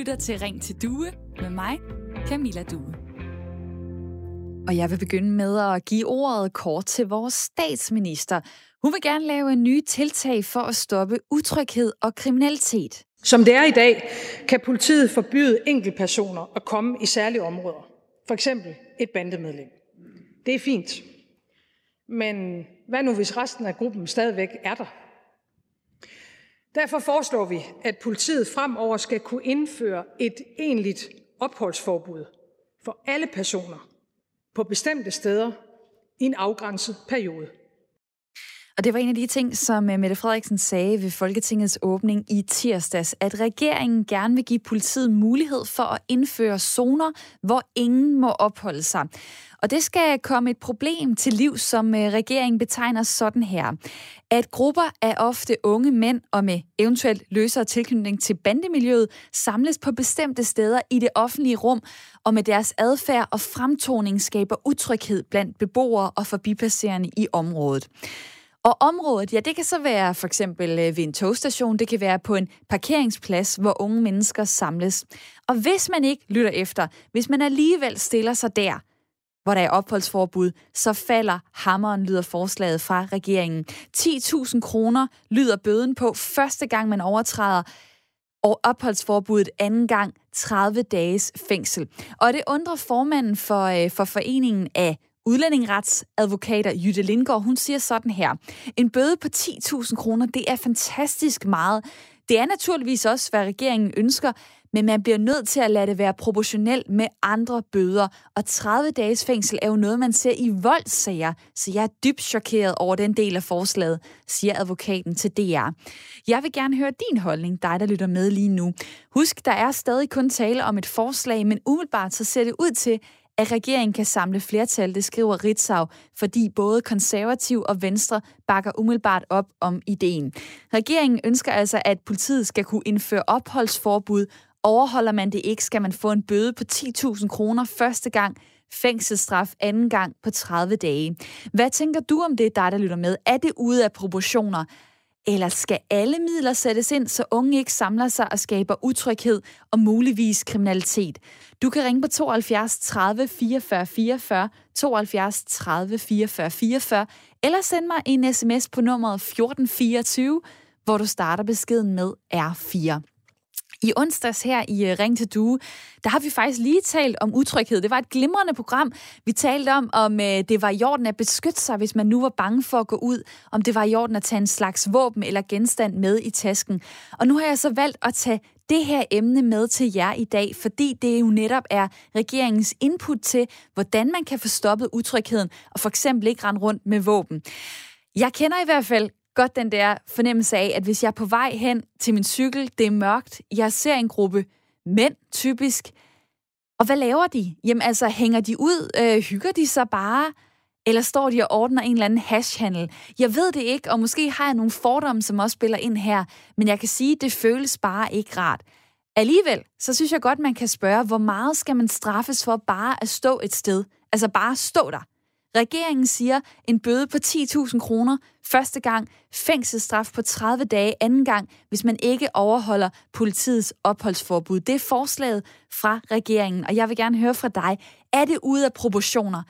lytter til Ring til Due med mig, Camilla Due. Og jeg vil begynde med at give ordet kort til vores statsminister. Hun vil gerne lave en ny tiltag for at stoppe utryghed og kriminalitet. Som det er i dag, kan politiet forbyde enkeltpersoner at komme i særlige områder. For eksempel et bandemedlem. Det er fint. Men hvad nu, hvis resten af gruppen stadigvæk er der? Derfor foreslår vi, at politiet fremover skal kunne indføre et egentligt opholdsforbud for alle personer på bestemte steder i en afgrænset periode. Og det var en af de ting, som øh, Mette Frederiksen sagde ved Folketingets åbning i tirsdags, at regeringen gerne vil give politiet mulighed for at indføre zoner, hvor ingen må opholde sig. Og det skal komme et problem til liv, som øh, regeringen betegner sådan her. At grupper af ofte unge mænd og med eventuelt løsere tilknytning til bandemiljøet samles på bestemte steder i det offentlige rum, og med deres adfærd og fremtoning skaber utryghed blandt beboere og forbipasserende i området. Og området, ja, det kan så være for eksempel øh, ved en togstation, det kan være på en parkeringsplads, hvor unge mennesker samles. Og hvis man ikke lytter efter, hvis man alligevel stiller sig der, hvor der er opholdsforbud, så falder hammeren, lyder forslaget fra regeringen. 10.000 kroner lyder bøden på første gang, man overtræder og opholdsforbuddet anden gang 30 dages fængsel. Og det undrer formanden for, øh, for foreningen af Udlændingeretsadvokater Jytte Lindgaard, hun siger sådan her. En bøde på 10.000 kroner, det er fantastisk meget. Det er naturligvis også, hvad regeringen ønsker, men man bliver nødt til at lade det være proportionelt med andre bøder. Og 30 dages fængsel er jo noget, man ser i voldssager, så jeg er dybt chokeret over den del af forslaget, siger advokaten til DR. Jeg vil gerne høre din holdning, dig der lytter med lige nu. Husk, der er stadig kun tale om et forslag, men umiddelbart så ser det ud til, at regeringen kan samle flertal, det skriver Ritzau, fordi både konservativ og venstre bakker umiddelbart op om ideen. Regeringen ønsker altså, at politiet skal kunne indføre opholdsforbud. Overholder man det ikke, skal man få en bøde på 10.000 kroner første gang, fængselsstraf anden gang på 30 dage. Hvad tænker du om det, der der lytter med? Er det ude af proportioner? Eller skal alle midler sættes ind, så unge ikke samler sig og skaber utryghed og muligvis kriminalitet? Du kan ringe på 72 30 44 44, 72 30 44 44, eller send mig en sms på nummeret 1424, hvor du starter beskeden med R4. I onsdags her i øh, Ring til Due, der har vi faktisk lige talt om utryghed. Det var et glimrende program. Vi talte om, om øh, det var i orden at beskytte sig, hvis man nu var bange for at gå ud. Om det var i orden at tage en slags våben eller genstand med i tasken. Og nu har jeg så valgt at tage det her emne med til jer i dag, fordi det jo netop er regeringens input til, hvordan man kan få stoppet utrygheden og for eksempel ikke rende rundt med våben. Jeg kender i hvert fald godt den der fornemmelse af, at hvis jeg er på vej hen til min cykel, det er mørkt, jeg ser en gruppe mænd typisk, og hvad laver de? Jamen altså, hænger de ud? Øh, hygger de sig bare? Eller står de og ordner en eller anden hashhandel? Jeg ved det ikke, og måske har jeg nogle fordomme, som også spiller ind her, men jeg kan sige, at det føles bare ikke rart. Alligevel, så synes jeg godt, man kan spørge, hvor meget skal man straffes for bare at stå et sted? Altså bare stå der. Regeringen siger en bøde på 10.000 kroner første gang, fængselsstraf på 30 dage anden gang, hvis man ikke overholder politiets opholdsforbud. Det er forslaget fra regeringen, og jeg vil gerne høre fra dig. Er det ude af proportioner?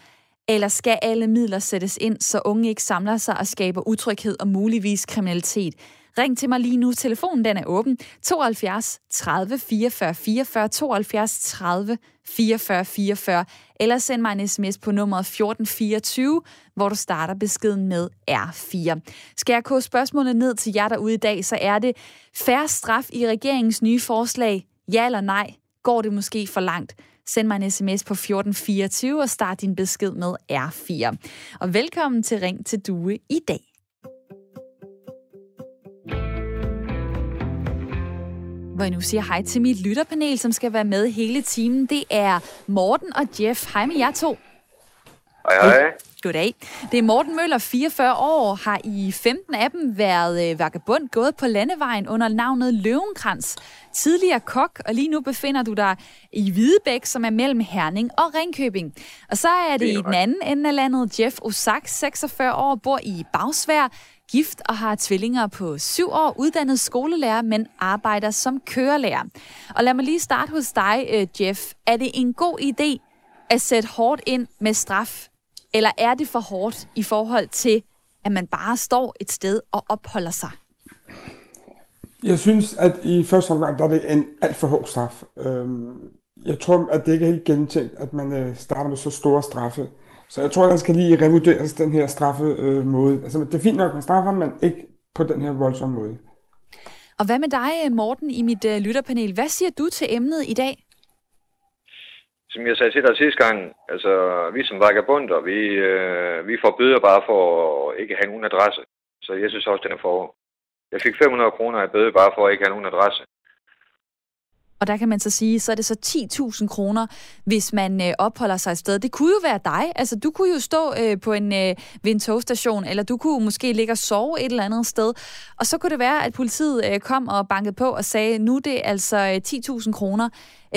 Eller skal alle midler sættes ind, så unge ikke samler sig og skaber utryghed og muligvis kriminalitet? Ring til mig lige nu. Telefonen den er åben. 72 30 44 44 72 30 44 44. Eller send mig en sms på nummeret 1424, hvor du starter beskeden med R4. Skal jeg kåre spørgsmålet ned til jer derude i dag, så er det færre straf i regeringens nye forslag? Ja eller nej? Går det måske for langt? Send mig en sms på 1424 og start din besked med R4. Og velkommen til Ring til Due i dag. Hvor jeg nu siger hej til mit lytterpanel, som skal være med hele timen. Det er Morten og Jeff. Hej med jer to. Hej, hej. Goddag. Det er Morten Møller, 44 år, har i 15 af dem været øh, vagabund, gået på landevejen under navnet Løvenkrans. Tidligere kok, og lige nu befinder du dig i Hvidebæk, som er mellem Herning og Ringkøbing. Og så er det, det er i den anden ende af landet Jeff Osak, 46 år, bor i Bagsvær, gift og har tvillinger på syv år, uddannet skolelærer, men arbejder som kørelærer. Og lad mig lige starte hos dig, øh, Jeff. Er det en god idé at sætte hårdt ind med straf, eller er det for hårdt i forhold til, at man bare står et sted og opholder sig? Jeg synes, at i første omgang, der er det en alt for hård straf. Øhm, jeg tror, at det ikke er helt gentænkt, at man øh, starter med så store straffe. Så jeg tror, at der skal lige revurderes den her straffemåde. Øh, altså, det er fint nok, man straffer, men ikke på den her voldsomme måde. Og hvad med dig, Morten, i mit uh, lytterpanel? Hvad siger du til emnet i dag? Som jeg sagde til dig sidste gang, altså vi som vagabunder, vi, øh, vi får bøder bare for at ikke have nogen adresse. Så jeg synes også, den er for Jeg fik 500 kroner i bøde bare for at ikke have nogen adresse. Og der kan man så sige, så er det så 10.000 kroner, hvis man øh, opholder sig et sted. Det kunne jo være dig. Altså, du kunne jo stå øh, på en, øh, ved en togstation, eller du kunne måske ligge og sove et eller andet sted. Og så kunne det være, at politiet øh, kom og bankede på og sagde, nu er det altså øh, 10.000 kroner.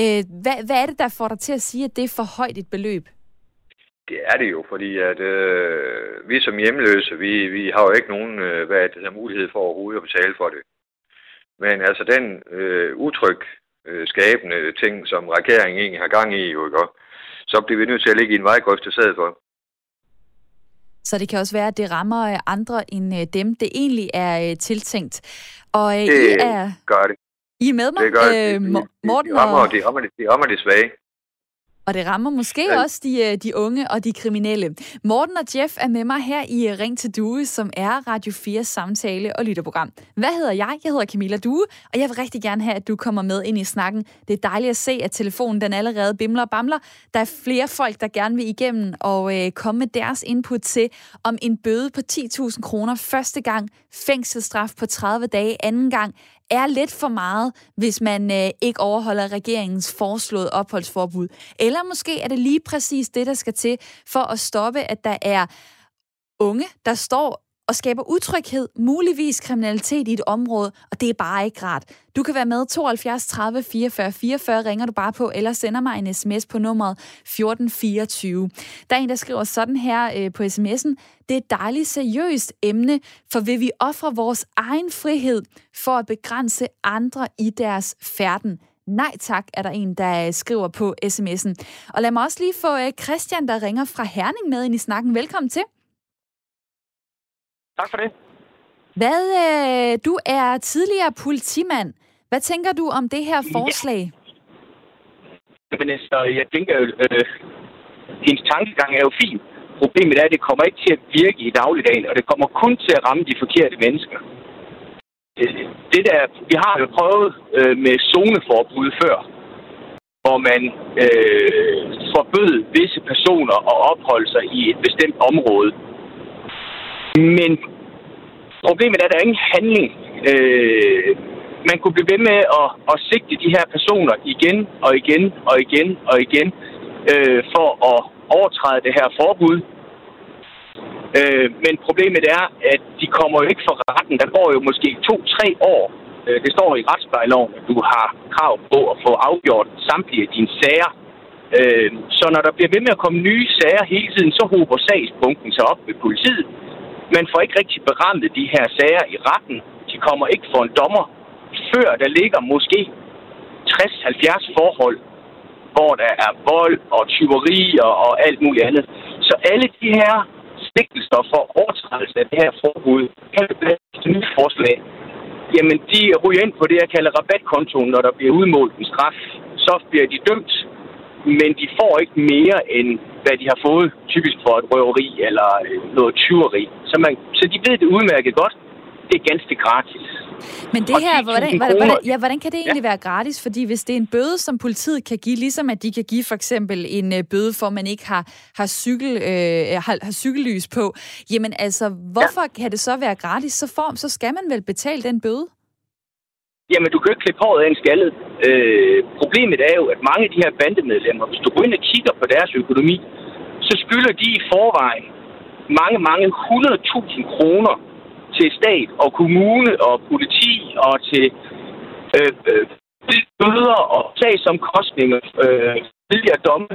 Øh, hvad, hvad er det, der får dig til at sige, at det er for højt et beløb? Det er det jo, fordi at øh, vi som hjemløse, vi, vi har jo ikke nogen øh, hvad det, der mulighed for overhovedet at betale for det. Men altså den øh, utryg øh, skabende ting, som regeringen egentlig har gang i, jo, ikke? så bliver vi nødt til at ligge i en vejgrøft til stedet for. Så det kan også være, at det rammer øh, andre end øh, dem, det egentlig er øh, tiltænkt. Og det I er, gør det. I er med mig, det gør det. Morten de, de, rammer, og... de, rammer, de rammer de svage. Og det rammer måske ja. også de, øh, de unge og de kriminelle. Morten og Jeff er med mig her i Ring til Due, som er Radio 4 samtale- og lytterprogram. Hvad hedder jeg? Jeg hedder Camilla Due, og jeg vil rigtig gerne have, at du kommer med ind i snakken. Det er dejligt at se, at telefonen den allerede bimler og bamler. Der er flere folk, der gerne vil igennem og øh, komme med deres input til, om en bøde på 10.000 kroner første gang, fængselsstraf på 30 dage anden gang, er lidt for meget, hvis man øh, ikke overholder regeringens foreslåede opholdsforbud. Eller måske er det lige præcis det, der skal til for at stoppe, at der er unge, der står og skaber utryghed, muligvis kriminalitet i et område, og det er bare ikke rart. Du kan være med 72 30 44 44, ringer du bare på, eller sender mig en sms på nummeret 1424. Der er en, der skriver sådan her øh, på sms'en, det er et dejligt seriøst emne, for vil vi ofre vores egen frihed for at begrænse andre i deres færden? Nej tak, er der en, der øh, skriver på sms'en. Og lad mig også lige få øh, Christian, der ringer fra Herning med ind i snakken. Velkommen til. Tak for det. Hvad, øh, du er tidligere politimand. Hvad tænker du om det her forslag? Ja. Men altså, jeg tænker jo, øh, hendes tankegang er jo fin. Problemet er, at det kommer ikke til at virke i dagligdagen, og det kommer kun til at ramme de forkerte mennesker. Øh, det der, vi har jo prøvet øh, med zoneforbud før, hvor man øh, forbød visse personer at opholde sig i et bestemt område. Men problemet er, at der er ingen handling. Øh, man kunne blive ved med at, at sigte de her personer igen og igen og igen og igen øh, for at overtræde det her forbud. Øh, men problemet er, at de kommer jo ikke for retten. Der går jo måske to-tre år. Øh, det står i retsplejeloven, at du har krav på at få afgjort samtlige af dine sager. Øh, så når der bliver ved med at komme nye sager hele tiden, så hober sagspunkten sig op ved politiet. Man får ikke rigtig berammet de her sager i retten. De kommer ikke for en dommer, før der ligger måske 60-70 forhold, hvor der er vold og tyveri og, og alt muligt andet. Så alle de her sigtelser for overtrædelse af det her forbud, kan det blive et nyt forslag. Jamen, de ryger ind på det, jeg kalder rabatkontoen, når der bliver udmålt en straf. Så bliver de dømt, men de får ikke mere end hvad de har fået, typisk for et røveri eller øh, noget tyveri. Så, man, så de ved det udmærket godt. Det er ganske gratis. Men det her, hvordan, hvordan, hvordan, ja, hvordan kan det egentlig ja. være gratis? Fordi hvis det er en bøde, som politiet kan give, ligesom at de kan give for eksempel en uh, bøde for, at man ikke har, har, cykel, øh, har, har cykellys på, jamen altså, hvorfor ja. kan det så være gratis? Så, form, så skal man vel betale den bøde? Jamen, du kan ikke klippe håret af en skaldet. Øh, problemet er jo, at mange af de her bandemedlemmer, hvis du går ind og kigger på deres økonomi, så skylder de i forvejen mange, mange 100.000 kroner til stat og kommune og politi og til øh, øh, bøder og sagsomkostninger, øh, tidligere domme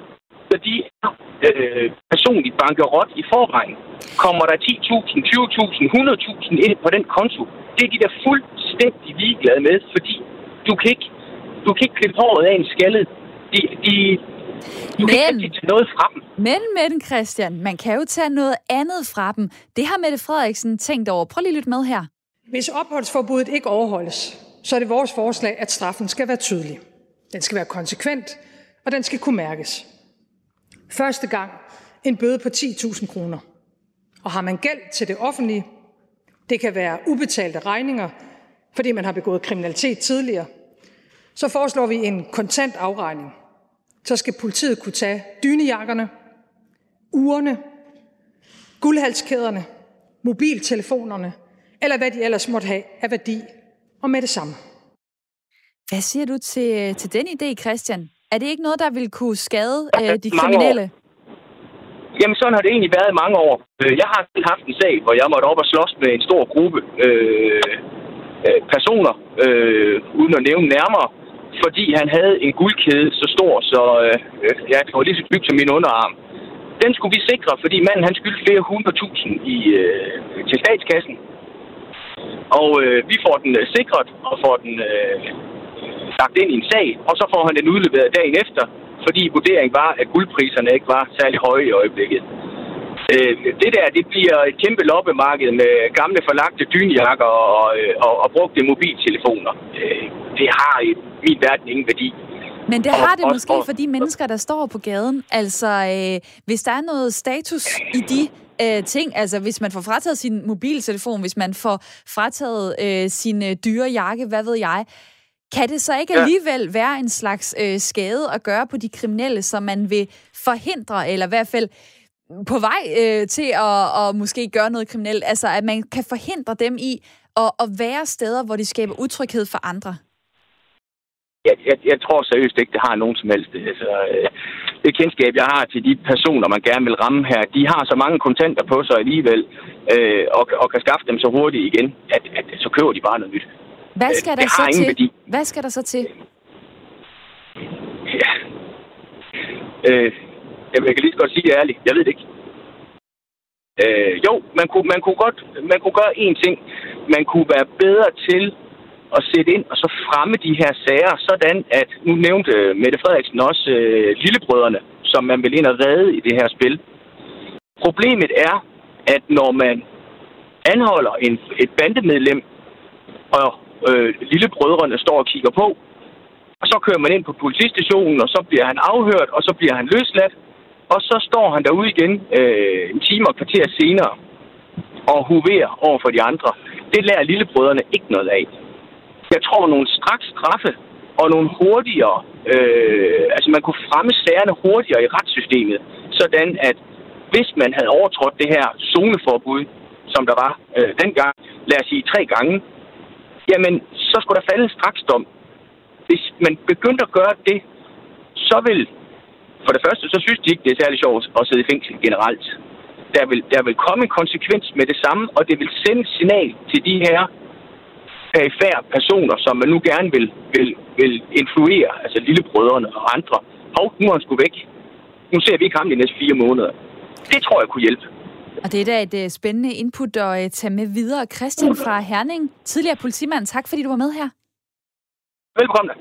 de er øh, personligt bankerot i forvejen. Kommer der 10.000, 20.000, 100.000 ind på den konto, det er de der fuldstændig ligeglade med, fordi du kan ikke, du kan ikke klippe håret af en skaldet. De, de, du men, kan ikke tage noget fra dem. Men, men Christian, man kan jo tage noget andet fra dem. Det har Mette Frederiksen tænkt over. Prøv lige at lytte med her. Hvis opholdsforbuddet ikke overholdes, så er det vores forslag, at straffen skal være tydelig. Den skal være konsekvent, og den skal kunne mærkes. Første gang en bøde på 10.000 kroner. Og har man gæld til det offentlige, det kan være ubetalte regninger, fordi man har begået kriminalitet tidligere, så foreslår vi en kontant afregning. Så skal politiet kunne tage dynejakkerne, urene, guldhalskæderne, mobiltelefonerne, eller hvad de ellers måtte have af værdi, og med det samme. Hvad siger du til, til den idé, Christian? Er det ikke noget, der vil kunne skade øh, de kriminelle? År. Jamen, sådan har det egentlig været i mange år. Øh, jeg har haft en sag, hvor jeg måtte op og slås med en stor gruppe øh, øh, personer, øh, uden at nævne nærmere, fordi han havde en guldkæde så stor, så øh, ja, det var lige så dybt som min underarm. Den skulle vi sikre, fordi manden han skyldte flere hundrede tusind i, øh, til statskassen. Og øh, vi får den øh, sikret og får den øh, lagt ind i en sag, og så får han den udleveret dagen efter, fordi vurderingen var, at guldpriserne ikke var særlig høje i øjeblikket. Øh, det der, det bliver et kæmpe loppemarked med gamle forlagte dynjakker og, og, og brugte mobiltelefoner. Øh, det har i min verden ingen værdi. Men det har det måske for de mennesker, der står på gaden. Altså, øh, hvis der er noget status i de øh, ting, altså hvis man får frataget sin mobiltelefon, hvis man får frataget øh, sin øh, dyre jakke, hvad ved jeg, kan det så ikke ja. alligevel være en slags øh, skade at gøre på de kriminelle, som man vil forhindre, eller i hvert fald på vej øh, til at, at måske gøre noget kriminelt? Altså, at man kan forhindre dem i at, at være steder, hvor de skaber utryghed for andre? Jeg, jeg, jeg tror seriøst ikke, det har nogen som helst. Altså, øh, det kendskab, jeg har til de personer, man gerne vil ramme her, de har så mange kontanter på sig alligevel, øh, og, og kan skaffe dem så hurtigt igen, at, at så køber de bare noget nyt. Hvad skal der så til? Værdi. Hvad skal der så til? Ja. Øh, jeg kan lige så godt sige det ærligt. Jeg ved det ikke. Øh, jo, man kunne, man, kunne godt, man kunne gøre én ting. Man kunne være bedre til at sætte ind og så fremme de her sager, sådan at, nu nævnte Mette Frederiksen også øh, lillebrødrene, som man vil ind og redde i det her spil. Problemet er, at når man anholder en, et bandemedlem, og øh, lillebrødrene står og kigger på. Og så kører man ind på politistationen, og så bliver han afhørt, og så bliver han løsladt. Og så står han derude igen øh, en time og kvarter senere og huverer over for de andre. Det lærer lillebrødrene ikke noget af. Jeg tror, nogle straks straffe og nogle hurtigere, øh, altså man kunne fremme sagerne hurtigere i retssystemet, sådan at hvis man havde overtrådt det her zoneforbud, som der var øh, dengang, lad os sige tre gange, jamen, så skulle der falde en straksdom. Hvis man begyndte at gøre det, så vil, for det første, så synes de ikke, det er særlig sjovt at sidde i fængsel generelt. Der vil, der vil komme en konsekvens med det samme, og det vil sende et signal til de her perifære personer, som man nu gerne vil, vil, vil influere, altså lillebrødrene og andre. Hov, nu er han sgu væk. Nu ser vi ikke ham de næste fire måneder. Det tror jeg kunne hjælpe. Og det er da et uh, spændende input at uh, tage med videre. Christian fra Herning, tidligere politimand, tak fordi du var med her. Velkommen.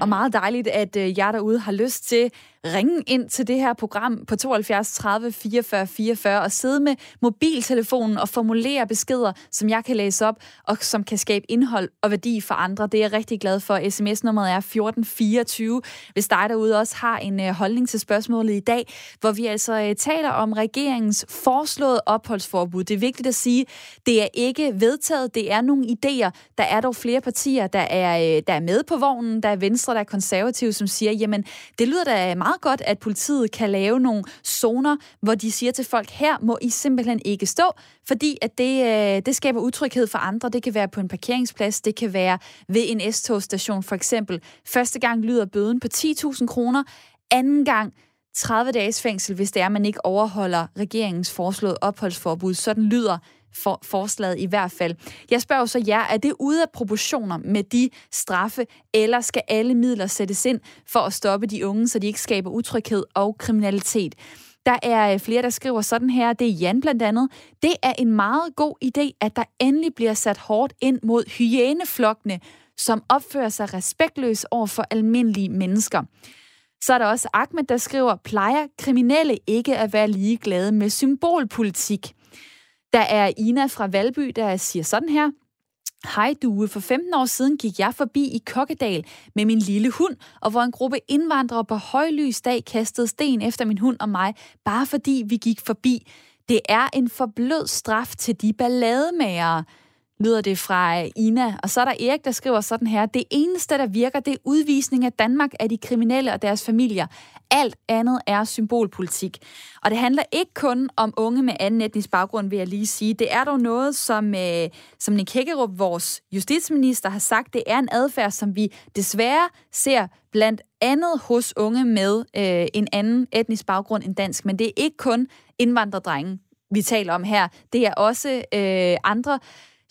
Og meget dejligt, at uh, jer derude har lyst til ringe ind til det her program på 72 30 44 44 og sidde med mobiltelefonen og formulere beskeder, som jeg kan læse op, og som kan skabe indhold og værdi for andre. Det er jeg rigtig glad for. SMS-nummeret er 1424, hvis dig derude også har en øh, holdning til spørgsmålet i dag, hvor vi altså øh, taler om regeringens foreslåede opholdsforbud. Det er vigtigt at sige, det er ikke vedtaget, det er nogle idéer. Der er dog flere partier, der er, øh, der er med på vognen. Der er Venstre, der er konservative, som siger, jamen, det lyder da meget meget godt, at politiet kan lave nogle zoner, hvor de siger til folk, her må I simpelthen ikke stå, fordi at det, øh, det skaber utryghed for andre. Det kan være på en parkeringsplads, det kan være ved en S-togstation for eksempel. Første gang lyder bøden på 10.000 kroner, anden gang 30 dages fængsel, hvis det er, at man ikke overholder regeringens foreslåede opholdsforbud. Sådan lyder for, forslaget i hvert fald. Jeg spørger så jer, er det ude af proportioner med de straffe, eller skal alle midler sættes ind for at stoppe de unge, så de ikke skaber utryghed og kriminalitet? Der er øh, flere, der skriver sådan her. Det er Jan blandt andet. Det er en meget god idé, at der endelig bliver sat hårdt ind mod hyæneflokkene, som opfører sig respektløst over for almindelige mennesker. Så er der også Ahmed, der skriver, plejer kriminelle ikke at være ligeglade med symbolpolitik? Der er Ina fra Valby, der siger sådan her. Hej Due, for 15 år siden gik jeg forbi i Kokkedal med min lille hund, og hvor en gruppe indvandrere på højlys dag kastede sten efter min hund og mig, bare fordi vi gik forbi. Det er en forblød straf til de ballademagere lyder det fra Ina. Og så er der Erik, der skriver sådan her. Det eneste, der virker, det er udvisning af Danmark af de kriminelle og deres familier. Alt andet er symbolpolitik. Og det handler ikke kun om unge med anden etnisk baggrund, vil jeg lige sige. Det er dog noget, som, øh, som Nick Hækkerup, vores justitsminister, har sagt. Det er en adfærd, som vi desværre ser blandt andet hos unge med øh, en anden etnisk baggrund end dansk. Men det er ikke kun indvandrerdrenge, vi taler om her. Det er også øh, andre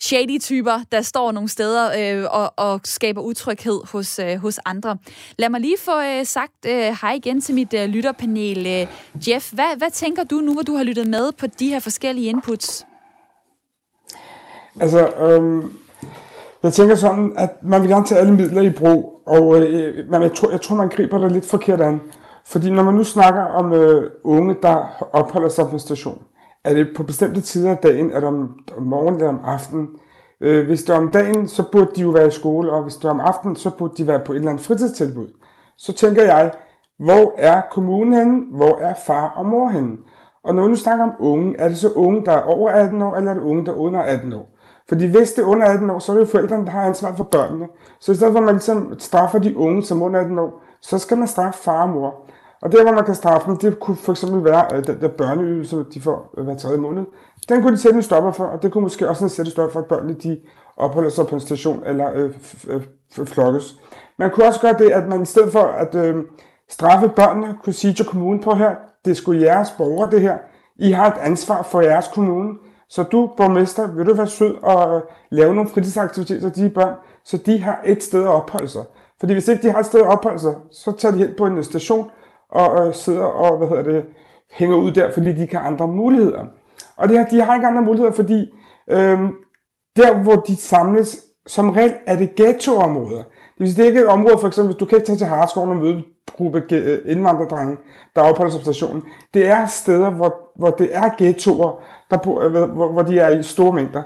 shady typer, der står nogle steder øh, og, og skaber utryghed hos, øh, hos andre. Lad mig lige få øh, sagt øh, hej igen til mit øh, lytterpanel. Øh, Jeff, hvad, hvad tænker du nu, hvor du har lyttet med på de her forskellige inputs? Altså, øh, jeg tænker sådan, at man vil gerne tage alle midler i brug, og øh, man, jeg, tror, jeg tror, man griber det lidt forkert an. Fordi når man nu snakker om øh, unge, der opholder sig på en station, er det på bestemte tider af dagen, er det om, om morgenen eller om aftenen. Øh, hvis det er om dagen, så burde de jo være i skole, og hvis det er om aftenen, så burde de være på et eller andet fritidstilbud. Så tænker jeg, hvor er kommunen henne? Hvor er far og mor henne? Og når vi nu snakker om unge, er det så unge, der er over 18 år, eller er det unge, der er under 18 år? Fordi hvis det er under 18 år, så er det jo forældrene, der har ansvaret for børnene. Så i stedet for at man ligesom straffer de unge som under 18 år, så skal man straffe far og mor. Og der, hvor man kan straffe dem, det kunne for eksempel være øh, den der børneydelse, de får øh, hver tredje måned. Den kunne de sætte en stopper for, og det kunne måske også sætte en stopper for, at børnene de opholder sig på en station eller øh, øh, øh, flokkes. Man kunne også gøre det, at man i stedet for at øh, straffe børnene, kunne sige til kommunen på her, det skulle jeres borgere det her. I har et ansvar for jeres kommune. Så du, borgmester, vil du være sød og øh, lave nogle fritidsaktiviteter til de børn, så de har et sted at opholde sig. Fordi hvis ikke de har et sted at opholde sig, så tager de hen på en station, og øh, sidder og hvad hedder det, hænger ud der, fordi de ikke har andre muligheder. Og det her, de har ikke andre muligheder, fordi øh, der, hvor de samles, som regel er det ghettoområder. Det vil sige, det er ikke et område, for eksempel, hvis du kan ikke tage til Harskoven og møde en gruppe øh, indvandrerdrenge, der opholder sig på stationen. Det er steder, hvor, hvor det er ghettoer, der øh, hvor, hvor de er i store mængder.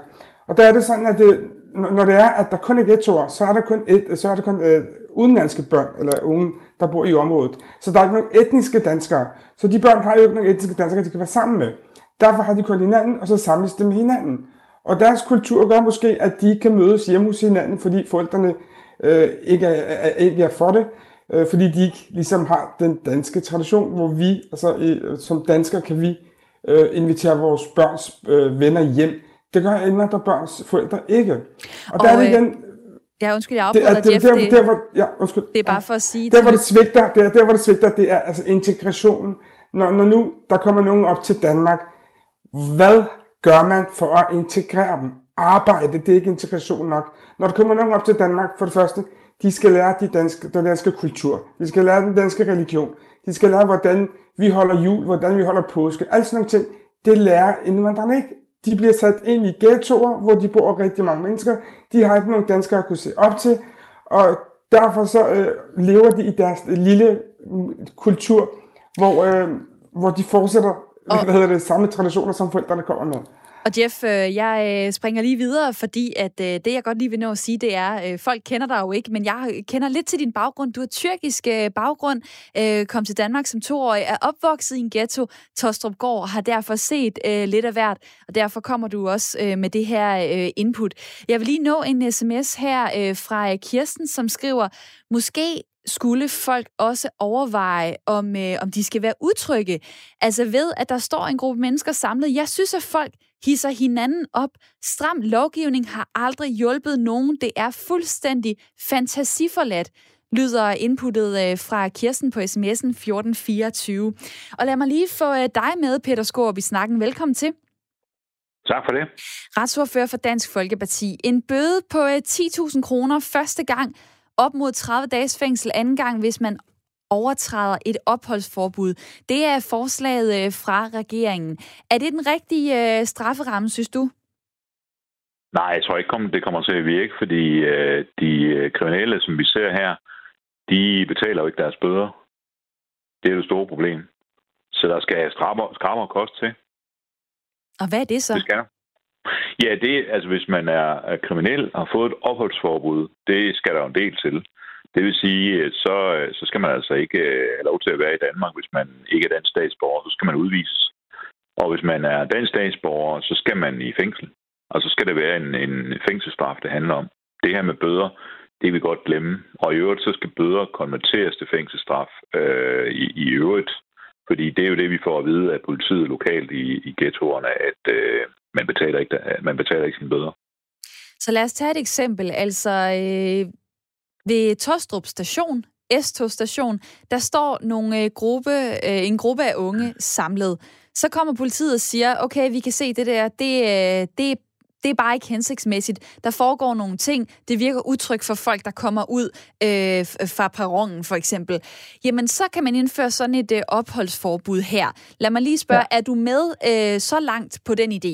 Og der er det sådan, at det, når det er, at der kun er ghettoer, så er der kun, et, så er der kun øh, udenlandske børn eller unge, der bor i området. Så der er ikke nogen etniske danskere. Så de børn har jo ikke nogen etniske danskere, de kan være sammen med. Derfor har de kun hinanden, og så samles de med hinanden. Og deres kultur gør måske, at de kan mødes hjemme hos hinanden, fordi forældrene øh, ikke, er, er, ikke er for det. Øh, fordi de ikke ligesom har den danske tradition, hvor vi, altså øh, som danskere, kan vi øh, invitere vores børns øh, venner hjem. Det gør indvandrerbørns forældre ikke. Og, og der er det øh, igen, Ja, undskyld, jeg afbryder, det, er, Jeff. Der, der, der, hvor, ja, undskyld. Det er bare for at sige... Der, hvor det svigter, det er, der, hvor det svigter, det er altså integrationen. Når, når nu der kommer nogen op til Danmark, hvad gør man for at integrere dem? Arbejde, det er ikke integration nok. Når der kommer nogen op til Danmark, for det første, de skal lære de danske, den danske kultur. De skal lære den danske religion. De skal lære, hvordan vi holder jul, hvordan vi holder påske. Alt sådan nogle ting, det lærer indvandrerne ikke. De bliver sat ind i ghettoer, hvor de bor rigtig mange mennesker. De har ikke nogen danskere at kunne se op til, og derfor så øh, lever de i deres lille mm, kultur, hvor, øh, hvor de fortsætter og, hvad hedder det, samme traditioner, som forældrene kommer med. Og Jeff, øh, jeg øh, springer lige videre, fordi at øh, det, jeg godt lige vil nå at sige, det er, folk kender dig jo ikke, men jeg kender lidt til din baggrund. Du har tyrkisk baggrund, kom til Danmark som toårig, er opvokset i en ghetto, Tostrup Gård, har derfor set lidt af hvert, og derfor kommer du også med det her input. Jeg vil lige nå en sms her fra Kirsten, som skriver, måske skulle folk også overveje, om, øh, om de skal være utrygge. Altså ved, at der står en gruppe mennesker samlet. Jeg synes, at folk hisser hinanden op. Stram lovgivning har aldrig hjulpet nogen. Det er fuldstændig fantasiforladt lyder inputtet øh, fra Kirsten på sms'en 1424. Og lad mig lige få øh, dig med, Peter Skorup, i snakken. Velkommen til. Tak for det. Retsordfører for Dansk Folkeparti. En bøde på 10.000 øh, kroner første gang, op mod 30 dages fængsel anden gang, hvis man overtræder et opholdsforbud. Det er forslaget øh, fra regeringen. Er det den rigtige øh, strafferamme, synes du? Nej, jeg tror ikke, det kommer til at virke, fordi de kriminelle, som vi ser her, de betaler jo ikke deres bøder. Det er det store problem. Så der skal skrammere kost til. Og hvad er det så? Det skal Ja, det altså hvis man er kriminel og har fået et opholdsforbud, det skal der jo en del til. Det vil sige, øh, så, øh, så skal man altså ikke øh, have lov til at være i Danmark, hvis man ikke er dansk statsborger. Så skal man udvises. Og hvis man er dansk statsborger, så skal man i fængsel. Og så skal det være en, en fængselsstraf, det handler om. Det her med bøder, det vil vi godt glemme. Og i øvrigt, så skal bøder konverteres til fængselsstraf øh, i, i øvrigt. Fordi det er jo det, vi får at vide af politiet lokalt i, i ghettoerne, at øh, man, betaler ikke, man betaler ikke sine bøder. Så lad os tage et eksempel. Altså øh, ved Tostrup station, S-tog station, der står nogle øh, gruppe, øh, en gruppe af unge samlet. Så kommer politiet og siger, okay, vi kan se det der, det, øh, det det er bare ikke hensigtsmæssigt. Der foregår nogle ting, det virker utrygt for folk, der kommer ud øh, fra perronen for eksempel. Jamen, så kan man indføre sådan et øh, opholdsforbud her. Lad mig lige spørge, ja. er du med øh, så langt på den idé?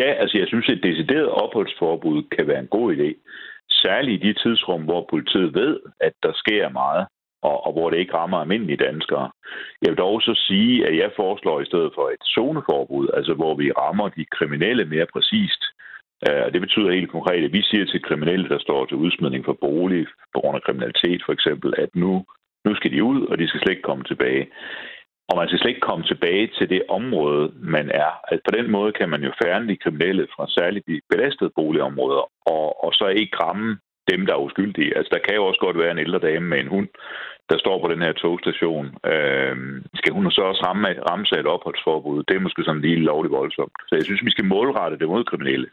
Ja, altså jeg synes, et decideret opholdsforbud kan være en god idé. Særligt i de tidsrum, hvor politiet ved, at der sker meget og, og hvor det ikke rammer almindelige danskere. Jeg vil dog så sige, at jeg foreslår i stedet for et zoneforbud, altså hvor vi rammer de kriminelle mere præcist. Uh, det betyder helt konkret, at vi siger til kriminelle, der står til udsmidning for bolig på grund af kriminalitet for eksempel, at nu, nu skal de ud, og de skal slet ikke komme tilbage. Og man skal slet ikke komme tilbage til det område, man er. Altså på den måde kan man jo fjerne de kriminelle fra særligt de belastede boligområder, og, og så ikke ramme dem, der er uskyldige. Altså, der kan jo også godt være en ældre dame med en hund, der står på den her togstation. Øh, skal hun så også ramme, ramme sig et opholdsforbud? Det er måske sådan lige lovligt voldsomt. Så jeg synes, vi skal målrette det mod kriminelle.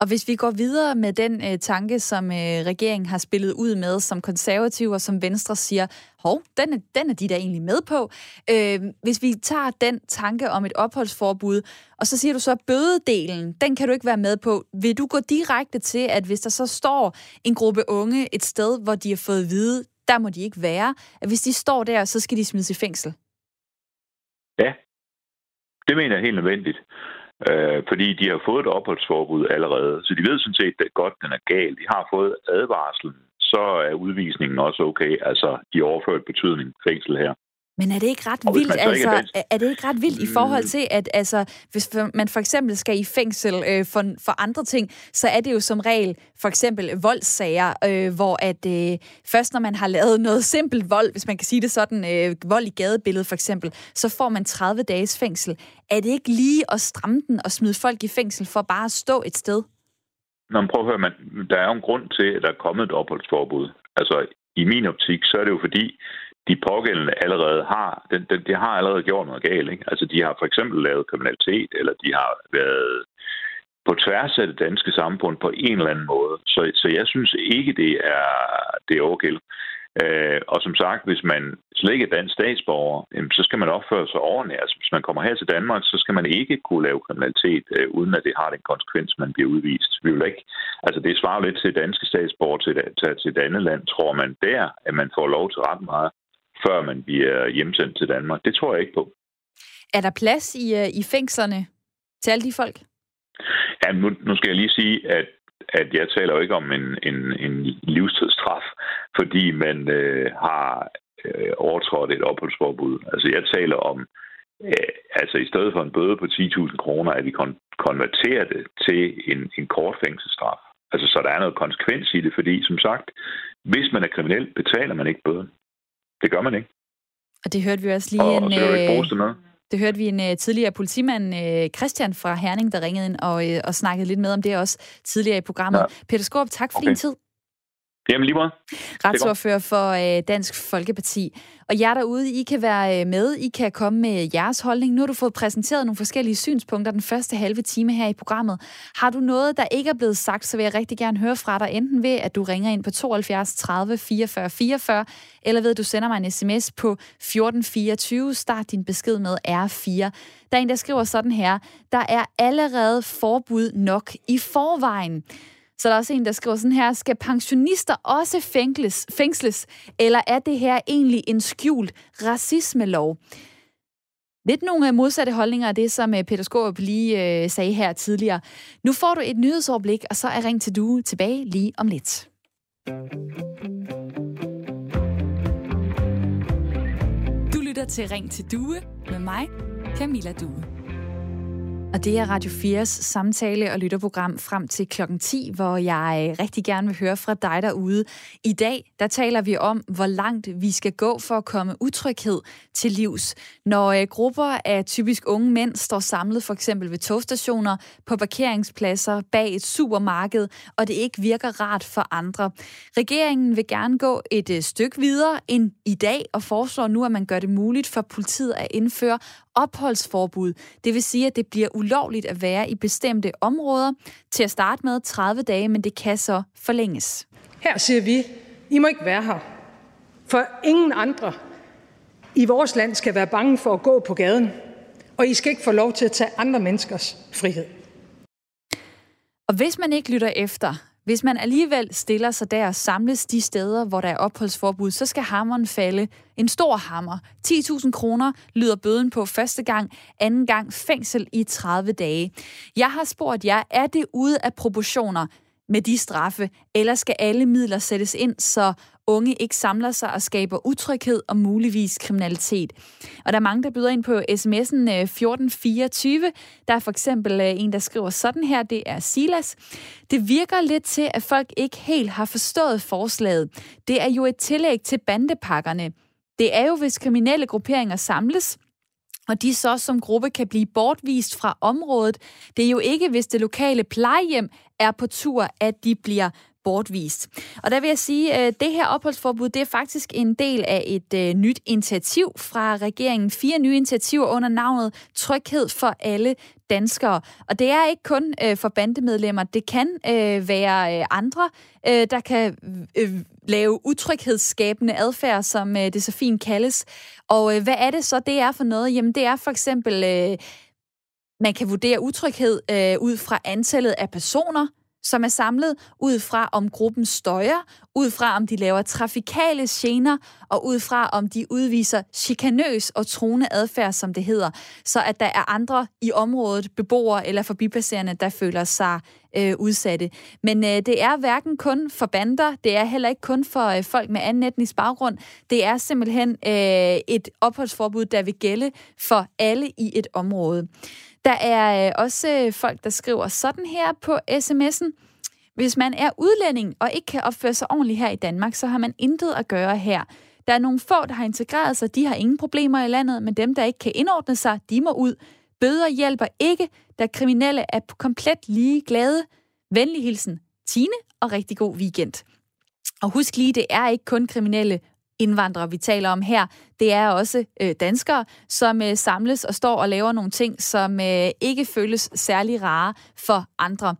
Og hvis vi går videre med den øh, tanke, som øh, regeringen har spillet ud med, som konservative og som Venstre siger, hov, den er, den er de der egentlig med på. Øh, hvis vi tager den tanke om et opholdsforbud, og så siger du så, at bødedelen, den kan du ikke være med på. Vil du gå direkte til, at hvis der så står en gruppe unge et sted, hvor de har fået at vide, der må de ikke være, at hvis de står der, så skal de smides i fængsel? Ja, det mener jeg er helt nødvendigt øh, fordi de har fået et opholdsforbud allerede. Så de ved sådan set at godt, at den er gal. De har fået advarslen, så er udvisningen også okay, altså i overført betydning fængsel her. Men er det ikke ret vildt, altså, er, er det ikke ret vildt i forhold mm. til, at altså, hvis man for eksempel skal i fængsel øh, for, for andre ting, så er det jo som regel for eksempel voldssager, øh, hvor at øh, først når man har lavet noget simpelt vold, hvis man kan sige det sådan, øh, vold i gadebilledet for eksempel, så får man 30 dages fængsel. Er det ikke lige at stramme den og smide folk i fængsel for bare at stå et sted? Nå, men prøv at høre, man, der er jo en grund til, at der er kommet et opholdsforbud. Altså, i min optik, så er det jo fordi, de pågældende allerede har, den, de, de har allerede gjort noget galt. Ikke? Altså, de har for eksempel lavet kriminalitet, eller de har været på tværs af det danske samfund på en eller anden måde. Så, så jeg synes ikke, det er, det er okay. Øh, og som sagt, hvis man slet ikke er dansk statsborger, jamen, så skal man opføre sig ordentligt. Altså, hvis man kommer her til Danmark, så skal man ikke kunne lave kriminalitet, øh, uden at det har den konsekvens, man bliver udvist. Vi vil ikke, altså, det svarer lidt til danske statsborger til, til, til et andet land. Tror man der, at man får lov til ret meget, før man bliver hjemsendt til Danmark. Det tror jeg ikke på. Er der plads i, øh, i fængslerne til alle de folk? Ja, nu, nu skal jeg lige sige, at, at jeg taler jo ikke om en, en, en livstidsstraf, fordi man øh, har øh, overtrådt et opholdsforbud. Altså jeg taler om, øh, altså i stedet for en bøde på 10.000 kroner, at vi kon- konverterer det til en, en kort fængselsstraf. Altså så der er noget konsekvens i det, fordi som sagt, hvis man er kriminel, betaler man ikke bøden. Det gør man ikke. Og det hørte vi også lige og, en... Og så det ikke noget. Det hørte vi en uh, tidligere politimand, uh, Christian fra Herning, der ringede ind og, uh, og snakkede lidt med om det også tidligere i programmet. Ja. Peter Skorp, tak for okay. din tid. Jamen lige meget. Retsordfører for øh, Dansk Folkeparti. Og jer derude, I kan være øh, med, I kan komme med jeres holdning. Nu har du fået præsenteret nogle forskellige synspunkter den første halve time her i programmet. Har du noget, der ikke er blevet sagt, så vil jeg rigtig gerne høre fra dig, enten ved, at du ringer ind på 72 30 44 44, eller ved, at du sender mig en sms på 1424. Start din besked med R4. Der er en, der skriver sådan her. Der er allerede forbud nok i forvejen. Så der er også en, der skriver sådan her, skal pensionister også fængsles, fængsles eller er det her egentlig en skjult racismelov? Lidt nogle øh, modsatte holdninger af det, som øh, Peter Skåb lige øh, sagde her tidligere. Nu får du et nyhedsoverblik, og så er Ring til Due tilbage lige om lidt. Du lytter til Ring til Due med mig, Camilla Due. Og det er Radio 4's samtale- og lytterprogram frem til klokken 10, hvor jeg rigtig gerne vil høre fra dig derude. I dag, der taler vi om, hvor langt vi skal gå for at komme utryghed til livs. Når øh, grupper af typisk unge mænd står samlet for eksempel ved togstationer, på parkeringspladser, bag et supermarked, og det ikke virker rart for andre. Regeringen vil gerne gå et øh, stykke videre end i dag, og foreslår nu, at man gør det muligt for politiet at indføre opholdsforbud. Det vil sige, at det bliver ulovligt at være i bestemte områder til at starte med 30 dage, men det kan så forlænges. Her siger vi, I må ikke være her, for ingen andre i vores land skal være bange for at gå på gaden, og I skal ikke få lov til at tage andre menneskers frihed. Og hvis man ikke lytter efter, hvis man alligevel stiller sig der og samles de steder, hvor der er opholdsforbud, så skal hammeren falde. En stor hammer. 10.000 kroner lyder bøden på første gang, anden gang fængsel i 30 dage. Jeg har spurgt jer, er det ude af proportioner med de straffe, eller skal alle midler sættes ind, så unge ikke samler sig og skaber utryghed og muligvis kriminalitet. Og der er mange, der byder ind på sms'en øh, 1424. Der er for eksempel øh, en, der skriver sådan her, det er Silas. Det virker lidt til, at folk ikke helt har forstået forslaget. Det er jo et tillæg til bandepakkerne. Det er jo, hvis kriminelle grupperinger samles, og de så som gruppe kan blive bortvist fra området. Det er jo ikke, hvis det lokale plejehjem er på tur, at de bliver bortvist. Og der vil jeg sige, at det her opholdsforbud, det er faktisk en del af et øh, nyt initiativ fra regeringen. Fire nye initiativer under navnet Tryghed for alle danskere. Og det er ikke kun øh, for bandemedlemmer, det kan øh, være øh, andre, øh, der kan øh, lave utryghedsskabende adfærd, som øh, det så fint kaldes. Og øh, hvad er det så, det er for noget? Jamen det er for eksempel... Øh, man kan vurdere utryghed øh, ud fra antallet af personer, som er samlet ud fra, om gruppen støjer, ud fra, om de laver trafikale gener, og ud fra, om de udviser chikanøs og truende adfærd, som det hedder, så at der er andre i området, beboere eller forbipasserende, der føler sig øh, udsatte. Men øh, det er hverken kun for bander, det er heller ikke kun for øh, folk med anden etnisk baggrund. Det er simpelthen øh, et opholdsforbud, der vil gælde for alle i et område. Der er øh, også folk, der skriver sådan her på sms'en. Hvis man er udlænding og ikke kan opføre sig ordentligt her i Danmark, så har man intet at gøre her. Der er nogle få, der har integreret sig, de har ingen problemer i landet, men dem, der ikke kan indordne sig, de må ud. Bøder hjælper ikke, da kriminelle er komplet lige glade. Venlig hilsen, Tine, og rigtig god weekend. Og husk lige, det er ikke kun kriminelle indvandrere, vi taler om her. Det er også øh, danskere, som øh, samles og står og laver nogle ting, som øh, ikke føles særlig rare for andre.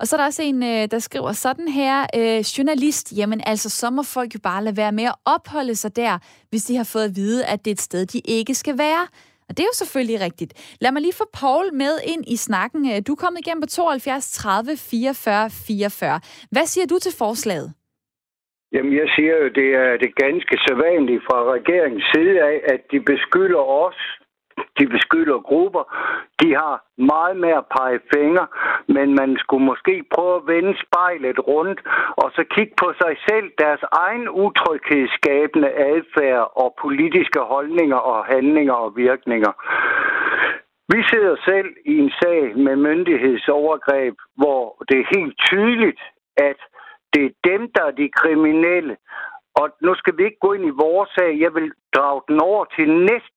Og så er der også en, øh, der skriver sådan her, øh, journalist, jamen altså, så må folk jo bare lade være med at opholde sig der, hvis de har fået at vide, at det er et sted, de ikke skal være. Og det er jo selvfølgelig rigtigt. Lad mig lige få Paul med ind i snakken. Øh, du er kommet igennem på 72 30 44 44. Hvad siger du til forslaget? Jamen, jeg siger jo, det er det ganske sædvanlige fra regeringens side af, at de beskylder os, de beskylder grupper, de har meget mere at pege fingre, men man skulle måske prøve at vende spejlet rundt, og så kigge på sig selv, deres egen utryghedsskabende adfærd og politiske holdninger og handlinger og virkninger. Vi sidder selv i en sag med myndighedsovergreb, hvor det er helt tydeligt, at det er dem, der er de kriminelle. Og nu skal vi ikke gå ind i vores sag. Jeg vil drage den over til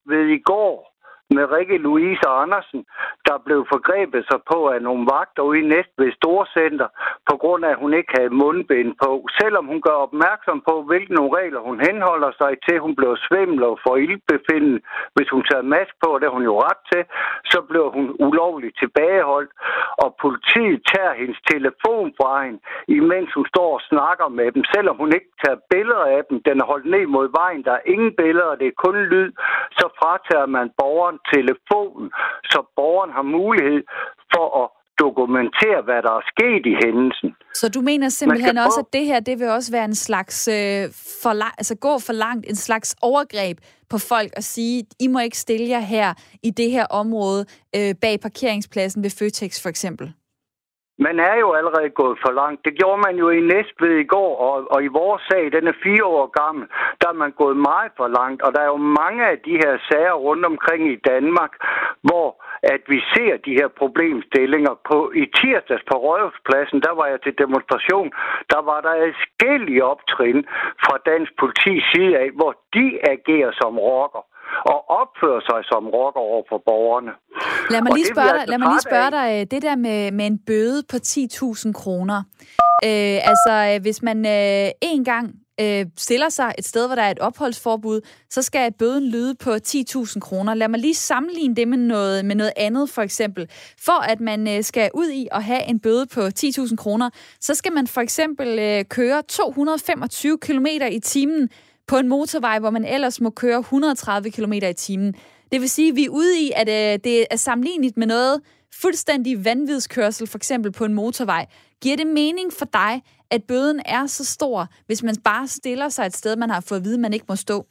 ved i går, med Rikke Louise Andersen, der blev forgrebet sig på af nogle vagter ude i Næstved Storcenter, på grund af, at hun ikke havde mundbind på. Selvom hun gør opmærksom på, hvilke nogle regler hun henholder sig til, hun blev svimmel og får ildbefinden, hvis hun tager mask på, og det hun jo ret til, så bliver hun ulovligt tilbageholdt, og politiet tager hendes telefon fra hende, imens hun står og snakker med dem, selvom hun ikke tager billeder af dem. Den er holdt ned mod vejen, der er ingen billeder, det er kun lyd, så fratager man borgeren telefonen, så borgeren har mulighed for at dokumentere, hvad der er sket i hændelsen. Så du mener simpelthen også, at det her det vil også være en slags øh, for lang, altså gå for langt, en slags overgreb på folk og sige, I må ikke stille jer her i det her område øh, bag parkeringspladsen ved Føtex for eksempel? Man er jo allerede gået for langt. Det gjorde man jo i Næstved i går, og, og i vores sag, den er fire år gammel, der er man gået meget for langt. Og der er jo mange af de her sager rundt omkring i Danmark, hvor at vi ser de her problemstillinger på i tirsdags på Rødhuspladsen, der var jeg til demonstration, der var der adskillige optrin fra dansk politi side af, hvor de agerer som rocker og opfører sig som rocker over for borgerne. Lad mig lige spørge, dig, altså lad mig lige spørge dig, øh, det der med, med en bøde på 10.000 kroner. Øh, altså, øh, hvis man øh, en gang øh, stiller sig et sted, hvor der er et opholdsforbud, så skal bøden lyde på 10.000 kroner. Lad mig lige sammenligne det med noget, med noget andet, for eksempel. For at man øh, skal ud i at have en bøde på 10.000 kroner, så skal man for eksempel øh, køre 225 km i timen på en motorvej, hvor man ellers må køre 130 km i timen. Det vil sige, at vi er ude i, at øh, det er sammenlignet med noget fuldstændig vanvidskørsel, for eksempel på en motorvej. Giver det mening for dig, at bøden er så stor, hvis man bare stiller sig et sted, man har fået at vide, man ikke må stå?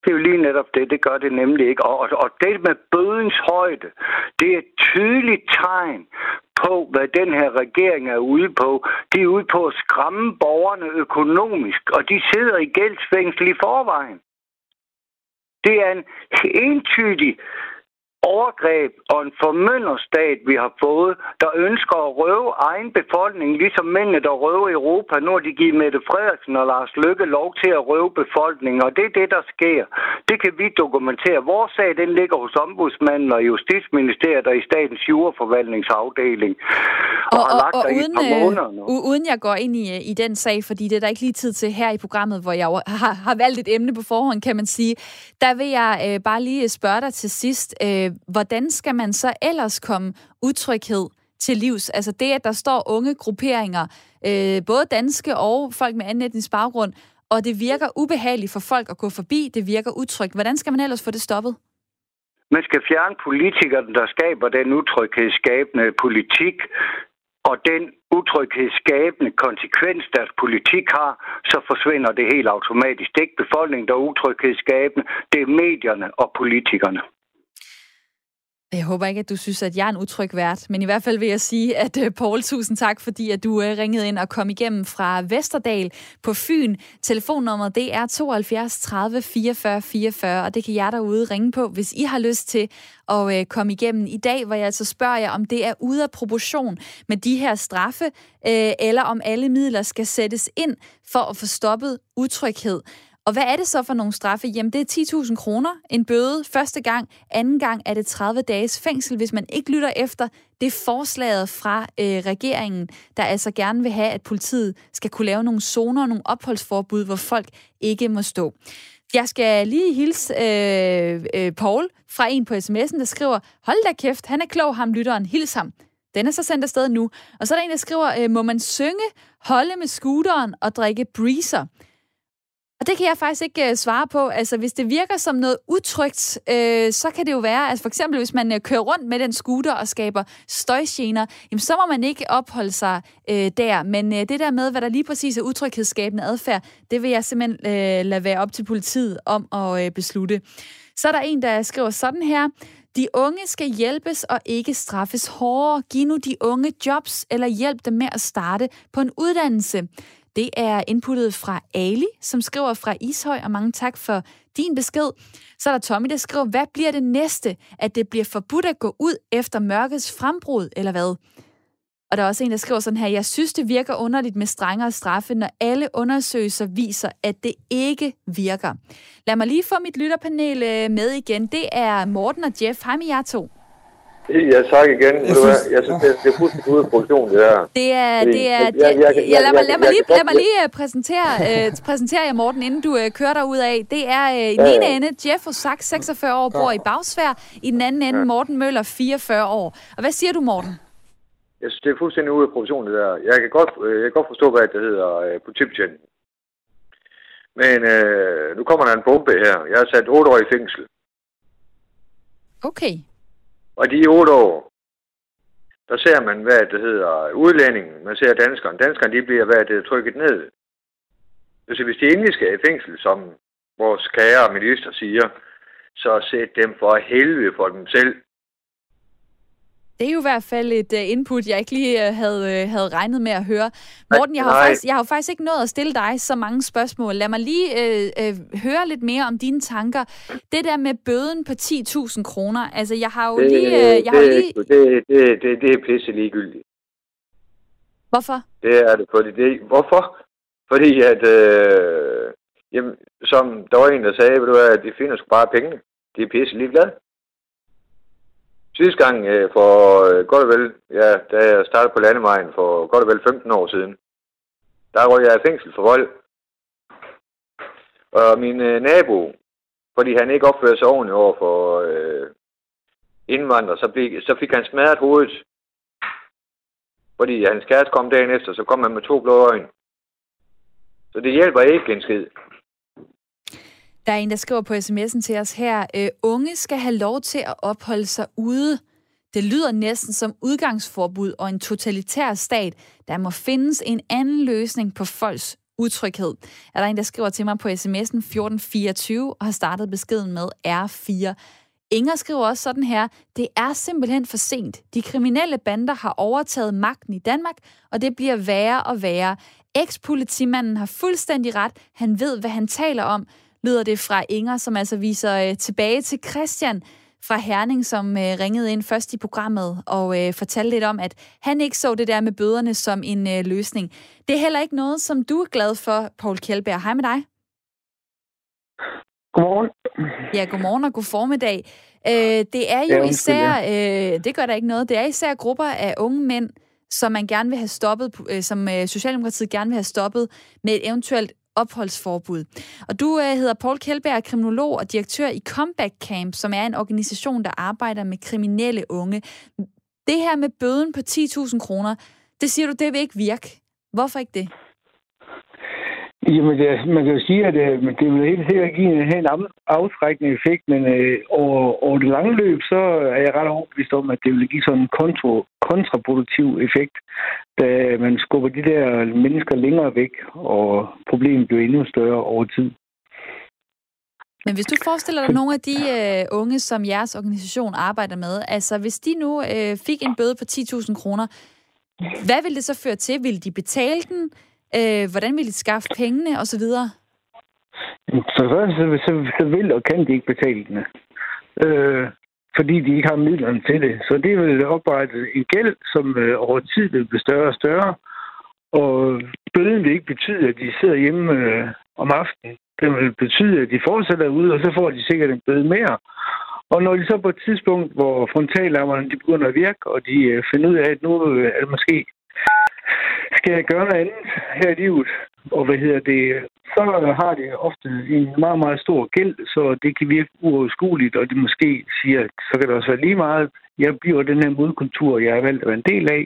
Det er jo lige netop det. Det gør det nemlig ikke. Og, og det med bødens højde, det er et tydeligt tegn på, hvad den her regering er ude på. De er ude på at skræmme borgerne økonomisk, og de sidder i gældsfængsel i forvejen. Det er en entydig overgreb og en formynderstat, vi har fået, der ønsker at røve egen befolkning, ligesom mændene, der røver Europa. Nu har de givet Mette Frederiksen og Lars Lykke lov til at røve befolkningen, og det er det, der sker. Det kan vi dokumentere. Vores sag, den ligger hos ombudsmanden og Justitsministeriet og i Statens Juraforvaltningsafdeling. Og, og, og, og uden, øh, uden jeg går ind i, i den sag, fordi det er der ikke lige tid til her i programmet, hvor jeg har, har valgt et emne på forhånd, kan man sige, der vil jeg øh, bare lige spørge dig til sidst, øh, Øh, hvordan skal man så ellers komme utryghed til livs? Altså det, at der står unge grupperinger, øh, både danske og folk med anden etnisk baggrund, og det virker ubehageligt for folk at gå forbi, det virker utrygt. Hvordan skal man ellers få det stoppet? Man skal fjerne politikerne, der skaber den utryghedsskabende politik, og den utryghedsskabende konsekvens, deres politik har, så forsvinder det helt automatisk. Det er ikke befolkningen, der er utryghedsskabende, det er medierne og politikerne. Jeg håber ikke, at du synes, at jeg er en utryg vært, men i hvert fald vil jeg sige, at øh, Paul, tusind tak, fordi at du øh, ringede ind og kom igennem fra Vesterdal på Fyn. Telefonnummeret det er 72 30 44 44, og det kan jeg derude ringe på, hvis I har lyst til at øh, komme igennem i dag, hvor jeg altså spørger jer, om det er ude af proportion med de her straffe, eller om alle midler skal sættes ind for at få stoppet utryghed. Og hvad er det så for nogle straffe? Jamen, det er 10.000 kroner, en bøde første gang. Anden gang er det 30 dages fængsel, hvis man ikke lytter efter det forslaget fra øh, regeringen, der altså gerne vil have, at politiet skal kunne lave nogle zoner, nogle opholdsforbud, hvor folk ikke må stå. Jeg skal lige hilse øh, øh, Paul fra en på sms'en, der skriver, hold da kæft, han er klog, ham lytteren, hils ham. Den er så sendt afsted nu. Og så er der en, der skriver, øh, må man synge, holde med scooteren og drikke breezer? Og det kan jeg faktisk ikke øh, svare på. Altså, hvis det virker som noget utrygt, øh, så kan det jo være, altså for eksempel, hvis man øh, kører rundt med den scooter og skaber støjgener, jamen, så må man ikke opholde sig øh, der. Men øh, det der med, hvad der lige præcis er utryghedsskabende adfærd, det vil jeg simpelthen øh, lade være op til politiet om at øh, beslutte. Så er der en, der skriver sådan her. De unge skal hjælpes og ikke straffes hårdere. Giv nu de unge jobs eller hjælp dem med at starte på en uddannelse. Det er inputtet fra Ali, som skriver fra Ishøj, og mange tak for din besked. Så er der Tommy, der skriver, hvad bliver det næste? At det bliver forbudt at gå ud efter mørkets frembrud, eller hvad? Og der er også en, der skriver sådan her, jeg synes, det virker underligt med strengere straffe, når alle undersøgelser viser, at det ikke virker. Lad mig lige få mit lytterpanel øh, med igen. Det er Morten og Jeff. Hej med jer to. Ja, tak igen. Jeg synes, jeg synes det, det er fuldstændig ude af produktion, det der. Det er... Det er det, jeg, jeg, jeg, lad, mig, lad, mig lige, lad mig lige præsentere, uh, præsentere jer, Morten, inden du uh, kører dig ud af. Det er uh, i den ene ende Jeff Osak, 46 år, bor i Bagsvær. I den anden ende Morten Møller, 44 år. Og hvad siger du, Morten? Jeg synes, det er fuldstændig ude af produktion, det der. Jeg kan godt, jeg kan godt forstå, hvad det hedder uh, politibetjenten. Men uh, nu kommer der en bombe her. Jeg har sat 8 år i fængsel. Okay. Og de otte år, der ser man, hvad det hedder, udlændingen, man ser danskeren. Danskeren, de bliver, hvad det trykket ned. Så hvis de endelig skal i fængsel, som vores kære minister siger, så sæt dem for helvede for dem selv. Det er jo i hvert fald et uh, input, jeg ikke lige uh, havde, uh, havde regnet med at høre. Morten, jeg har, faktisk, jeg har faktisk ikke nået at stille dig så mange spørgsmål. Lad mig lige uh, uh, høre lidt mere om dine tanker. Det der med bøden på 10.000 kroner, altså jeg har jo det, lige... Uh, jeg det, har lige... Det, det, det, det er pisse ligegyldigt. Hvorfor? Det er det, fordi det, hvorfor? Fordi at, øh, jamen, som der var en, der sagde, ved du at de finder sgu bare penge. De er pisse ligeglade. Sidste gang øh, for øh, godt og vel, ja, da jeg startede på landevejen for godt og vel 15 år siden, der røg jeg i fængsel for vold. Og min øh, nabo, fordi han ikke opførte sig ordentligt over for øh, indvandrere, så, blev, så fik han smadret hovedet. Fordi hans kæreste kom dagen efter, så kom han med to blå øjne. Så det hjælper ikke en skid. Der er en, der skriver på sms'en til os her, øh, unge skal have lov til at opholde sig ude. Det lyder næsten som udgangsforbud og en totalitær stat. Der må findes en anden løsning på folks utryghed. Er der en, der skriver til mig på sms'en 1424 og har startet beskeden med R4. Inger skriver også sådan her, det er simpelthen for sent. De kriminelle bander har overtaget magten i Danmark, og det bliver værre og værre. Ekspolitimanden har fuldstændig ret. Han ved, hvad han taler om lyder det fra Inger, som altså viser øh, tilbage til Christian fra Herning, som øh, ringede ind først i programmet og øh, fortalte lidt om, at han ikke så det der med bøderne som en øh, løsning. Det er heller ikke noget, som du er glad for, Paul Kjeldberg. Hej med dig. Godmorgen. Ja, godmorgen og god formiddag. Øh, det er jo ja, især, øh, det gør der ikke noget, det er især grupper af unge mænd, som man gerne vil have stoppet, øh, som øh, Socialdemokratiet gerne vil have stoppet med et eventuelt opholdsforbud. Og du øh, hedder Paul Kjeldberg, kriminolog og direktør i Comeback Camp, som er en organisation, der arbejder med kriminelle unge. Det her med bøden på 10.000 kroner, det siger du, det vil ikke virke. Hvorfor ikke det? Jamen, det, man kan jo sige, at øh, det, det vil helt sikkert give en, en afskrækkende effekt, men øh, over, over det lange løb, så er jeg ret overbevist om, at det vil give sådan en kontro, kontraproduktiv effekt, da man skubber de der mennesker længere væk, og problemet bliver endnu større over tid. Men hvis du forestiller dig nogle af de øh, unge, som jeres organisation arbejder med, altså hvis de nu øh, fik en bøde på 10.000 kroner, hvad vil det så føre til? Vil de betale den? Øh, hvordan vil de skaffe pengene osv.? For det første, så, så vil og kan de ikke betale den. Øh, fordi de ikke har midlerne til det. Så det vil oprette en gæld, som øh, over tid vil blive større og større. Og bøden vil ikke betyde, at de sidder hjemme øh, om aftenen. Det vil betyde, at de fortsætter ude, og så får de sikkert en bøde mere. Og når de så på et tidspunkt, hvor frontallammerne de begynder at virke, og de øh, finder ud af, at nu øh, er det måske skal jeg gøre noget andet her i livet, og hvad hedder det, så har det ofte en meget, meget stor gæld, så det kan virke uoverskueligt, og det måske siger, så kan det også være lige meget, jeg bliver den her modkultur, jeg har valgt at være en del af,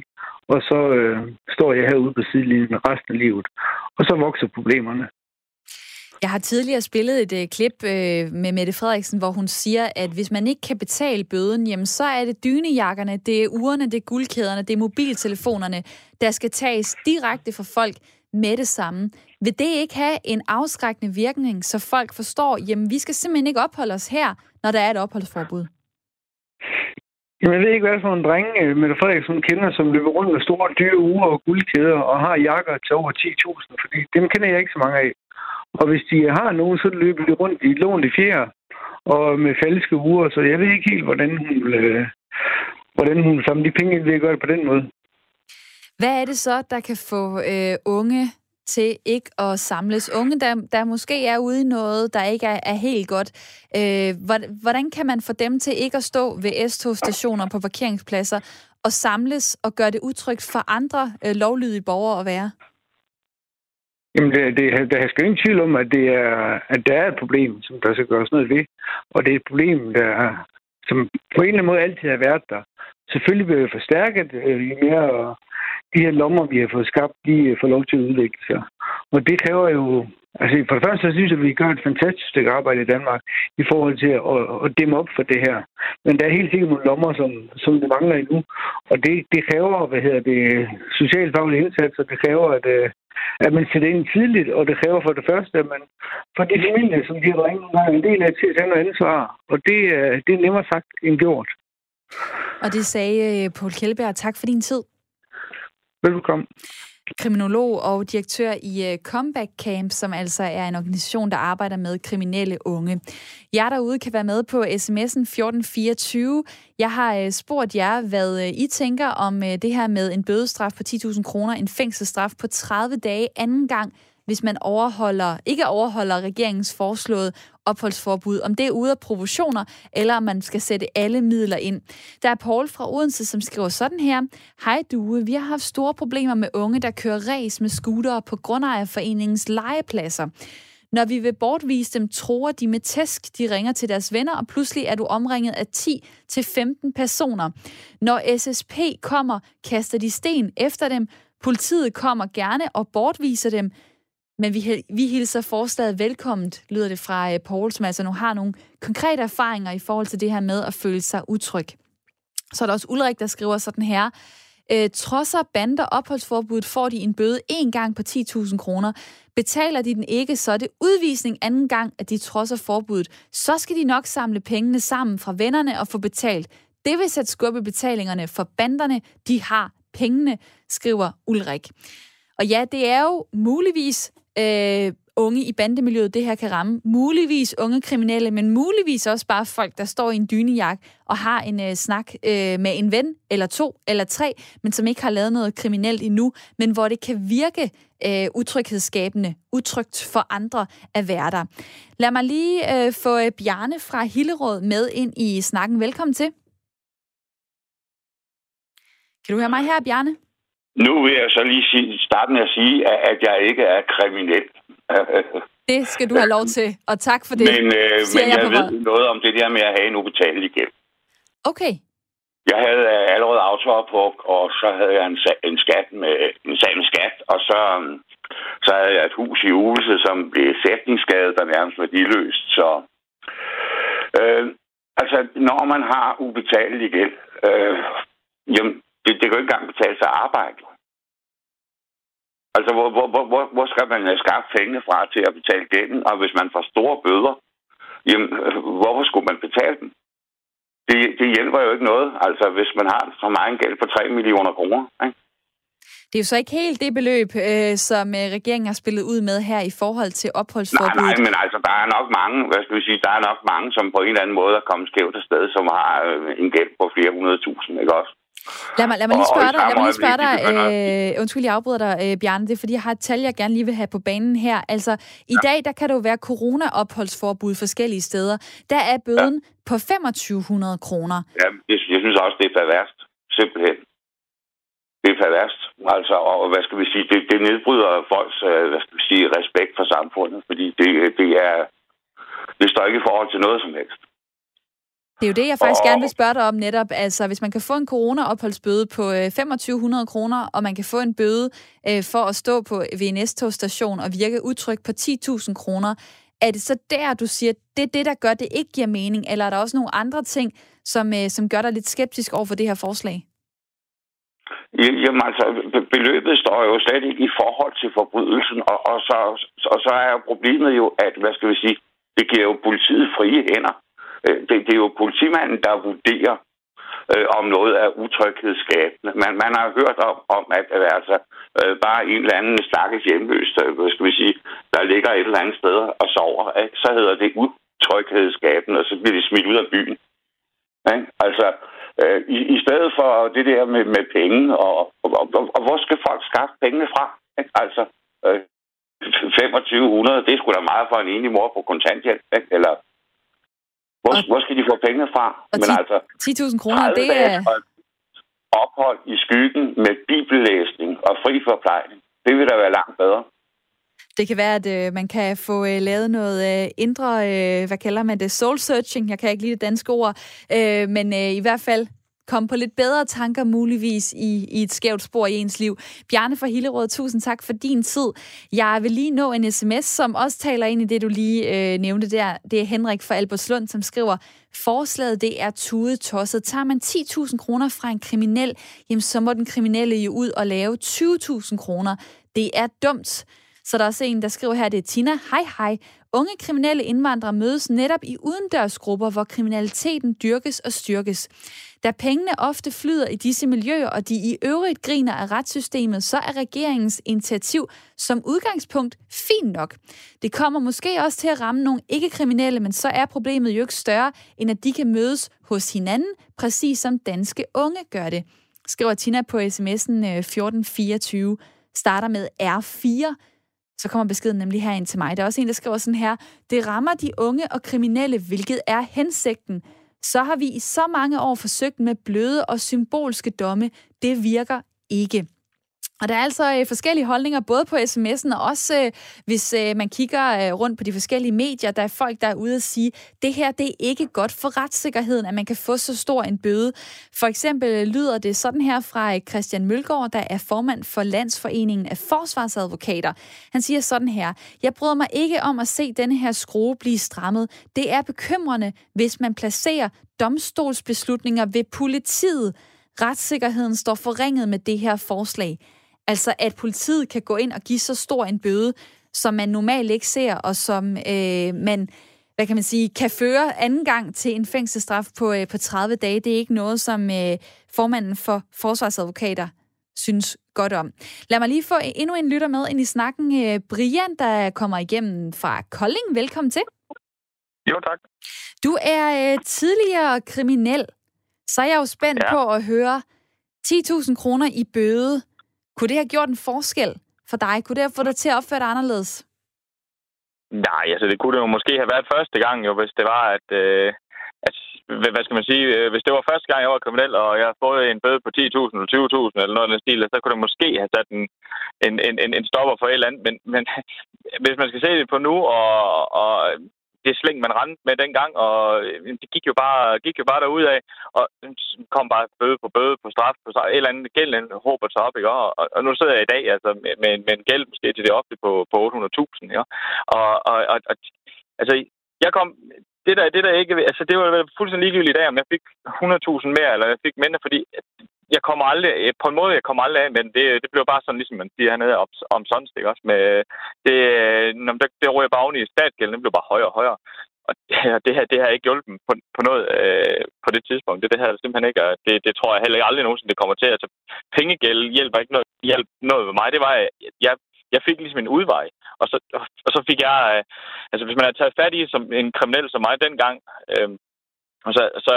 og så øh, står jeg herude på sidelinjen resten af livet. Og så vokser problemerne. Jeg har tidligere spillet et øh, klip øh, med Mette Frederiksen, hvor hun siger, at hvis man ikke kan betale bøden, jamen så er det dynejakkerne, det er urene, det er guldkæderne, det er mobiltelefonerne, der skal tages direkte fra folk med det samme. Vil det ikke have en afskrækkende virkning, så folk forstår, jamen vi skal simpelthen ikke opholde os her, når der er et opholdsforbud? Jamen, jeg ved ikke, hvad for en dreng, øh, Mette Frederiksen kender, som løber rundt med store dyre uger og guldkæder og har jakker til over 10.000, fordi dem kender jeg ikke så mange af. Og hvis de har nogen, så løber de rundt i lån i fjer og med falske uger, så jeg ved ikke helt, hvordan hun, øh, hvordan hun samler de penge ind ved at gøre det på den måde. Hvad er det så, der kan få øh, unge til ikke at samles? Unge, der, der måske er ude i noget, der ikke er, er helt godt. Øh, hvordan kan man få dem til ikke at stå ved S-togstationer på parkeringspladser og samles og gøre det utrygt for andre øh, lovlydige borgere at være? Jamen, det, det, der er ingen tvivl om, at, det er, at der er et problem, som der skal gøres noget ved. Og det er et problem, der, som på en eller anden måde altid har været der. Selvfølgelig bliver det forstærket, øh, jo mere øh, de her lommer, vi har fået skabt, de øh, får lov til at udvikle sig. Og det kræver jo... Altså, for det første, så synes jeg, at vi gør et fantastisk stykke arbejde i Danmark i forhold til at, at dæmme op for det her. Men der er helt sikkert nogle lommer, som, som det mangler endnu. Og det, det kræver, hvad hedder det, socialfaglige indsatser. Det kræver, at, øh, at man sætter ind tidligt, og det kræver for det første, at man får de familier, som de har ringet en del af til at tage noget ansvar. Og det, det er nemmere sagt end gjort. Og det sagde øh, Paul Kjellberg. Tak for din tid. Velkommen. Kriminolog og direktør i øh, Comeback Camp, som altså er en organisation, der arbejder med kriminelle unge. Jer derude kan være med på sms'en 1424. Jeg har øh, spurgt jer, hvad øh, I tænker om det her med en bødestraf på 10.000 kroner, en fængselsstraf på 30 dage anden gang hvis man overholder, ikke overholder regeringens foreslåede opholdsforbud, om det er ude af proportioner, eller om man skal sætte alle midler ind. Der er Paul fra Odense, som skriver sådan her. Hej Due, vi har haft store problemer med unge, der kører race med scootere på Grundejerforeningens legepladser. Når vi vil bortvise dem, tror de med tæsk. De ringer til deres venner, og pludselig er du omringet af 10-15 personer. Når SSP kommer, kaster de sten efter dem. Politiet kommer gerne og bortviser dem. Men vi, vi hilser forslaget velkomment, lyder det fra øh, Paul, som altså nu har nogle konkrete erfaringer i forhold til det her med at føle sig utryg. Så er der også Ulrik, der skriver sådan her. Øh, trodser bander opholdsforbuddet, får de en bøde en gang på 10.000 kroner. Betaler de den ikke, så er det udvisning anden gang, at de trodser forbuddet. Så skal de nok samle pengene sammen fra vennerne og få betalt. Det vil sætte skubbe betalingerne for banderne. De har pengene, skriver Ulrik. Og ja, det er jo muligvis øh, unge i bandemiljøet, det her kan ramme. Muligvis unge kriminelle, men muligvis også bare folk, der står i en dynejak og har en øh, snak øh, med en ven, eller to, eller tre, men som ikke har lavet noget kriminelt endnu, men hvor det kan virke øh, utryghedsskabende, utrygt for andre at være der. Lad mig lige øh, få øh, Bjarne fra Hillerød med ind i snakken. Velkommen til. Kan du høre mig her, Bjarne? Nu vil jeg så lige sige, starte med at sige, at jeg ikke er kriminel. Det skal du have lov til, og tak for det. Men, øh, men jeg, jeg ved noget om det der med at have en ubetalelig gæld. Okay. Jeg havde øh, allerede autoer på, og så havde jeg en, en skat med en sag med skat, og så, øhm, så havde jeg et hus i Uvelse, som blev sætningsskadet og nærmest værdiløst. Så, øh, altså, når man har ubetalelig gæld, øh, jamen, det, det kan jo ikke engang betale sig arbejde. Altså, hvor, hvor, hvor, hvor skal man skaffe pengene fra til at betale gælden? Og hvis man får store bøder, jamen, hvorfor skulle man betale dem? Det, det hjælper jo ikke noget, altså hvis man har så meget gæld på 3 millioner kroner. Ikke? Det er jo så ikke helt det beløb, øh, som øh, regeringen har spillet ud med her i forhold til opholdsforbuddet. Nej, nej, men altså, der er nok mange, hvad skal vi sige, der er nok mange, som på en eller anden måde er kommet skævt afsted, som har øh, en gæld på flere hundrede tusind, ikke også? Lad mig, lad mig lige spørge dig, lad mig lige spørge dig øh, undskyld, jeg afbryder dig, øh, Bjarne, det er fordi, jeg har et tal, jeg gerne lige vil have på banen her. Altså, i ja. dag, der kan det jo være corona-opholdsforbud forskellige steder. Der er bøden ja. på 2500 kroner. Ja, jeg, jeg synes også, det er perverst. Simpelthen. Det er perverst. Altså, og hvad skal vi sige, det, det nedbryder folks, øh, hvad skal vi sige, respekt for samfundet, fordi det, det er, det står ikke i forhold til noget som helst. Det er jo det, jeg faktisk og... gerne vil spørge dig om netop. Altså, hvis man kan få en corona-opholdsbøde på 2500 øh, kroner, og man kan få en bøde øh, for at stå på VNS-togstation og virke utryg på 10.000 kroner, er det så der, du siger, det er det, der gør, det ikke giver mening? Eller er der også nogle andre ting, som, øh, som gør dig lidt skeptisk over for det her forslag? Jamen altså, beløbet står jo slet ikke i forhold til forbrydelsen, og, og, så, og så er problemet jo, at, hvad skal vi sige, det giver jo politiet frie hænder. Øh, det, det er jo politimanden, der vurderer, øh, om noget er utryghedsskabende. Man, man har hørt om, om at, altså, øh, bare en eller anden stakkels hjemløs, der, hvad skal vi sige, der ligger et eller andet sted og sover, ikke? så hedder det utryghedsskabende, og så bliver de smidt ud af byen. Ikke? Altså, Øh, i, I stedet for det der med, med penge, og, og, og, og hvor skal folk skaffe pengene fra? Ikke? Altså, øh, 2500, det skulle sgu da meget for en enig mor på kontanthjælp, ikke? eller hvor, og, hvor skal de få pengene fra? Og Men 10, altså, 10.000 kroner, det er... Ophold i skyggen med bibellæsning og fri forplejning, det vil da være langt bedre. Det kan være, at øh, man kan få øh, lavet noget øh, indre, øh, hvad kalder man det, soul searching. Jeg kan ikke lide det danske ord. Øh, men øh, i hvert fald komme på lidt bedre tanker muligvis i, i et skævt spor i ens liv. Bjarne fra Hillerød, tusind tak for din tid. Jeg vil lige nå en sms, som også taler ind i det, du lige øh, nævnte der. Det er Henrik fra Albertslund, som skriver, forslaget det er tude tosset. Tager man 10.000 kroner fra en kriminel, jamen så må den kriminelle jo ud og lave 20.000 kroner. Det er dumt. Så der er også en, der skriver her, det er Tina. Hej hej. Unge kriminelle indvandrere mødes netop i udendørsgrupper, hvor kriminaliteten dyrkes og styrkes. Da pengene ofte flyder i disse miljøer, og de i øvrigt griner af retssystemet, så er regeringens initiativ som udgangspunkt fint nok. Det kommer måske også til at ramme nogle ikke-kriminelle, men så er problemet jo ikke større, end at de kan mødes hos hinanden, præcis som danske unge gør det. Skriver Tina på sms'en 1424, øh, starter med R4, så kommer beskeden nemlig her ind til mig. Der er også en, der skriver sådan her. Det rammer de unge og kriminelle, hvilket er hensigten. Så har vi i så mange år forsøgt med bløde og symbolske domme. Det virker ikke. Og der er altså øh, forskellige holdninger, både på sms'en og også, øh, hvis øh, man kigger øh, rundt på de forskellige medier, der er folk, der er ude og sige, det her det er ikke godt for retssikkerheden, at man kan få så stor en bøde. For eksempel lyder det sådan her fra øh, Christian Mølgaard, der er formand for Landsforeningen af Forsvarsadvokater. Han siger sådan her, jeg bryder mig ikke om at se denne her skrue blive strammet. Det er bekymrende, hvis man placerer domstolsbeslutninger ved politiet. Retssikkerheden står forringet med det her forslag. Altså, at politiet kan gå ind og give så stor en bøde, som man normalt ikke ser, og som øh, man hvad kan man sige, kan føre anden gang til en fængselsstraf på, øh, på 30 dage. Det er ikke noget, som øh, formanden for forsvarsadvokater synes godt om. Lad mig lige få endnu en lytter med ind i snakken. Øh, Brian, der kommer igennem fra Kolding. Velkommen til. Jo, tak. Du er øh, tidligere kriminel, så er jeg jo spændt ja. på at høre 10.000 kroner i bøde kunne det have gjort en forskel for dig? Kunne det have fået dig til at opføre dig anderledes? Nej, altså det kunne det jo måske have været første gang, jo, hvis det var, at, øh, at hvad skal man sige, øh, hvis det var første gang, jeg var kriminel, og jeg har fået en bøde på 10.000 eller 20.000 eller noget af den stil, så kunne det måske have sat en, en, en, en stopper for et eller andet. Men, men hvis man skal se det på nu, og, og det slæng, man rendte med dengang, og øh, det gik jo bare, gik jo bare derud af, og øh, kom bare bøde på bøde på straf på straf. Et eller andet gæld håber sig op, ikke? Og, og, nu sidder jeg i dag altså, med, med, med en gæld måske til det ofte på, på 800.000, ja? og, og, og, og, altså, jeg kom, det der, det der ikke, altså det var fuldstændig ligegyldigt i dag, om jeg fik 100.000 mere, eller jeg fik mindre, fordi jeg kommer aldrig, øh, på en måde, jeg kommer aldrig af, men det, det bliver bare sådan, ligesom man siger hernede om, om sådan, ikke også? Med, øh, det, øh, når det, det ryger bare oven i statsgælden, det bliver bare højere og højere. Og det, det her, det har ikke hjulpet på, på noget øh, på det tidspunkt. Det, det her simpelthen ikke, og det, det tror jeg heller ikke aldrig nogensinde, det kommer til. Altså, pengegæld hjælper ikke noget, hjælp noget med mig. Det var, jeg, jeg fik ligesom en udvej. Og så, og så fik jeg, øh, altså hvis man havde taget fat i som en kriminel som mig dengang, øh, og så, så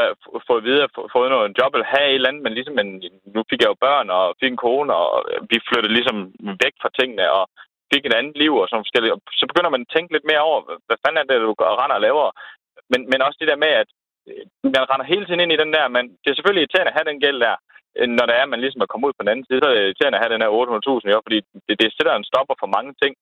få at vide, at få noget job eller have et eller andet, men ligesom, en, nu fik jeg jo børn og fik en kone, og vi flyttede ligesom væk fra tingene, og fik et andet liv og sådan forskellige. Så begynder man at tænke lidt mere over, hvad fanden er det, du render og laver? Men, men også det der med, at øh, man render hele tiden ind i den der, men det er selvfølgelig irriterende at have den gæld der, når det er, at man ligesom er kommet ud på den anden side, så er det irriterende at have den her 800.000, jo, fordi det, det sætter en stopper for mange ting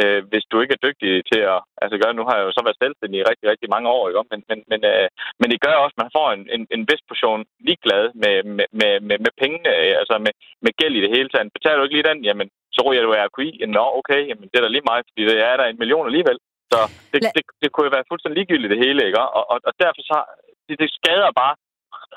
øh, hvis du ikke er dygtig til at altså gøre Nu har jeg jo så været selvstændig i rigtig, rigtig mange år, ikke? Men, men, men, øh, men det gør også, at man får en, en, en vis portion ligeglad med, med, med, med, med pengene, øh, altså med, med gæld i det hele taget. Betaler du ikke lige den, jamen, så ryger du RQI. Nå, okay, jamen, det er da lige meget, fordi det er der en million alligevel. Så det, det, det kunne jo være fuldstændig ligegyldigt det hele, ikke? Og, og, og derfor så, det, det skader bare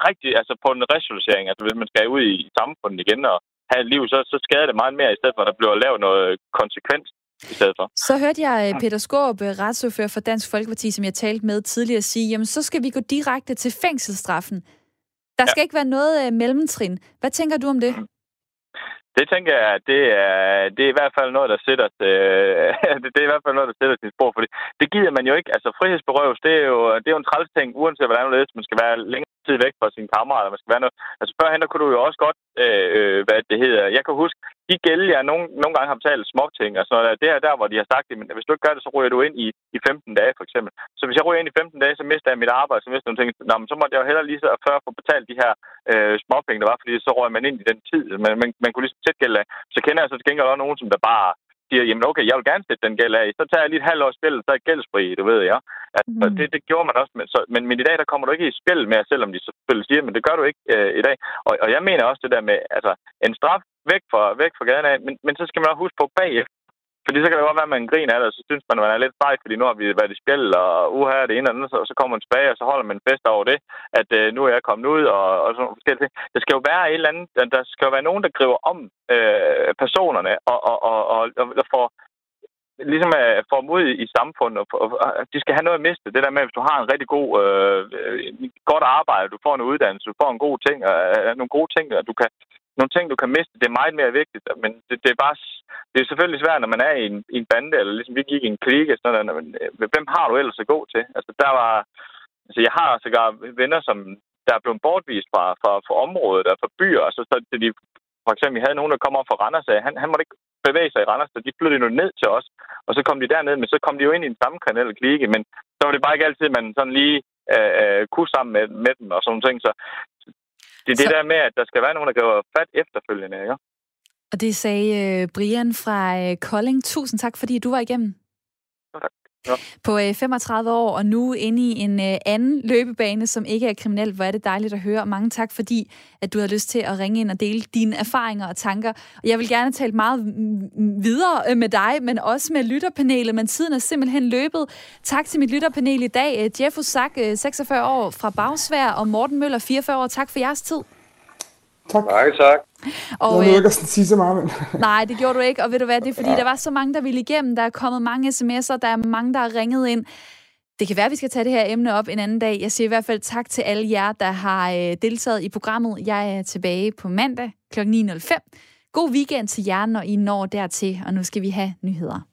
rigtig, altså på en resocialisering. Altså hvis man skal ud i samfundet igen og have et liv, så, så skader det meget mere, i stedet for at der bliver lavet noget konsekvens i stedet for. Så hørte jeg øh, Peter Skåb, øh, retsordfører for Dansk Folkeparti, som jeg talte med tidligere, sige, jamen så skal vi gå direkte til fængselsstraffen. Der skal ja. ikke være noget uh, mellemtrin. Hvad tænker du om det? Det tænker jeg, det er, det er i hvert fald noget, der sætter, øh, det er i hvert fald noget, der sætter sin spor, fordi det giver man jo ikke. Altså frihedsberøves, det er jo, det er jo en træls ting, uanset hvordan det er, man skal være længere tid væk fra sine kammerater. Man skal være noget. Altså førhen, der kunne du jo også godt, øh, øh hvad det hedder. Jeg kan huske, de gælde, jeg nogle, nogle gange har betalt småting noget. Det er der, hvor de har sagt, at hvis du ikke gør det, så ryger du ind i, i 15 dage, for eksempel. Så hvis jeg ryger ind i 15 dage, så mister jeg mit arbejde, så mister jeg nogle ting. Nå, men så måtte jeg jo heller lige så før få betalt de her øh, småpenge, der var, fordi så røg man ind i den tid. Man, man, man kunne ligesom tæt gælde af. Så kender jeg så til gengæld også nogen, som der bare siger, jamen okay, jeg vil gerne sætte den gæld af. Så tager jeg lige et halvt års spil, så er jeg gældsfri, du ved, ja. Altså, mm. det, det, gjorde man også. Men, så, men, men, i dag, der kommer du ikke i spil med, selvom de selvfølgelig siger, men det gør du ikke øh, i dag. Og, og, jeg mener også det der med, altså, en straf væk fra, væk fra gaden af, men, men så skal man også huske på bagefter, fordi så kan det godt være, at man griner af det, og så synes man, at man er lidt sej, fordi nu har vi været i spil, og uha, det ene og andet, og så kommer man tilbage, og så holder man en fest over det, at øh, nu er jeg kommet ud, og, og sådan nogle forskellige ting. Der skal jo være et eller andet, der skal jo være nogen, der griber om øh, personerne, og, og, og, og, og får ligesom øh, at få dem ud i samfundet, og, og, og de skal have noget at miste. Det der med, hvis du har en rigtig god, øh, godt arbejde, du får en uddannelse, du får en god ting, øh, nogle gode ting, og du kan, nogle ting, du kan miste, det er meget mere vigtigt. Men det, det er bare, det er selvfølgelig svært, når man er i en, i en bande, eller ligesom vi gik i en krig, sådan noget, men øh, hvem har du ellers at gå til? Altså, der var, altså, jeg har sågar venner, som der er blevet bortvist fra, fra, fra området, og fra byer, altså, så de, for eksempel, havde nogen, der kom op fra Randers, og han, han måtte ikke bevæge sig i Randers, så de flyttede nu ned til os, og så kom de derned, men så kom de jo ind i den samme kanal klike, men så var det bare ikke altid, man sådan lige øh, øh kunne sammen med, med dem og sådan ting, så det er så... det der med, at der skal være nogen, der griber fat efterfølgende, ikke? Og det sagde øh, Brian fra øh, Kolding. Tusind tak, fordi du var igennem. Ja. På øh, 35 år, og nu inde i en øh, anden løbebane, som ikke er kriminel. Hvor er det dejligt at høre. Mange tak, fordi at du har lyst til at ringe ind og dele dine erfaringer og tanker. Jeg vil gerne tale meget videre øh, med dig, men også med lytterpanelet, men tiden er simpelthen løbet. Tak til mit lytterpanel i dag. Øh, Jeff Usak, øh, 46 år fra Bagsvær, og Morten Møller, 44 år. Tak for jeres tid. Tak. Nej, tak. Og, jeg nåede ikke sige så meget, men... nej, det gjorde du ikke, og ved du hvad, det er fordi, ja. der var så mange, der ville igennem, der er kommet mange sms'er, der er mange, der har ringet ind. Det kan være, at vi skal tage det her emne op en anden dag. Jeg siger i hvert fald tak til alle jer, der har øh, deltaget i programmet. Jeg er tilbage på mandag kl. 9.05. God weekend til jer, når I når dertil, og nu skal vi have nyheder.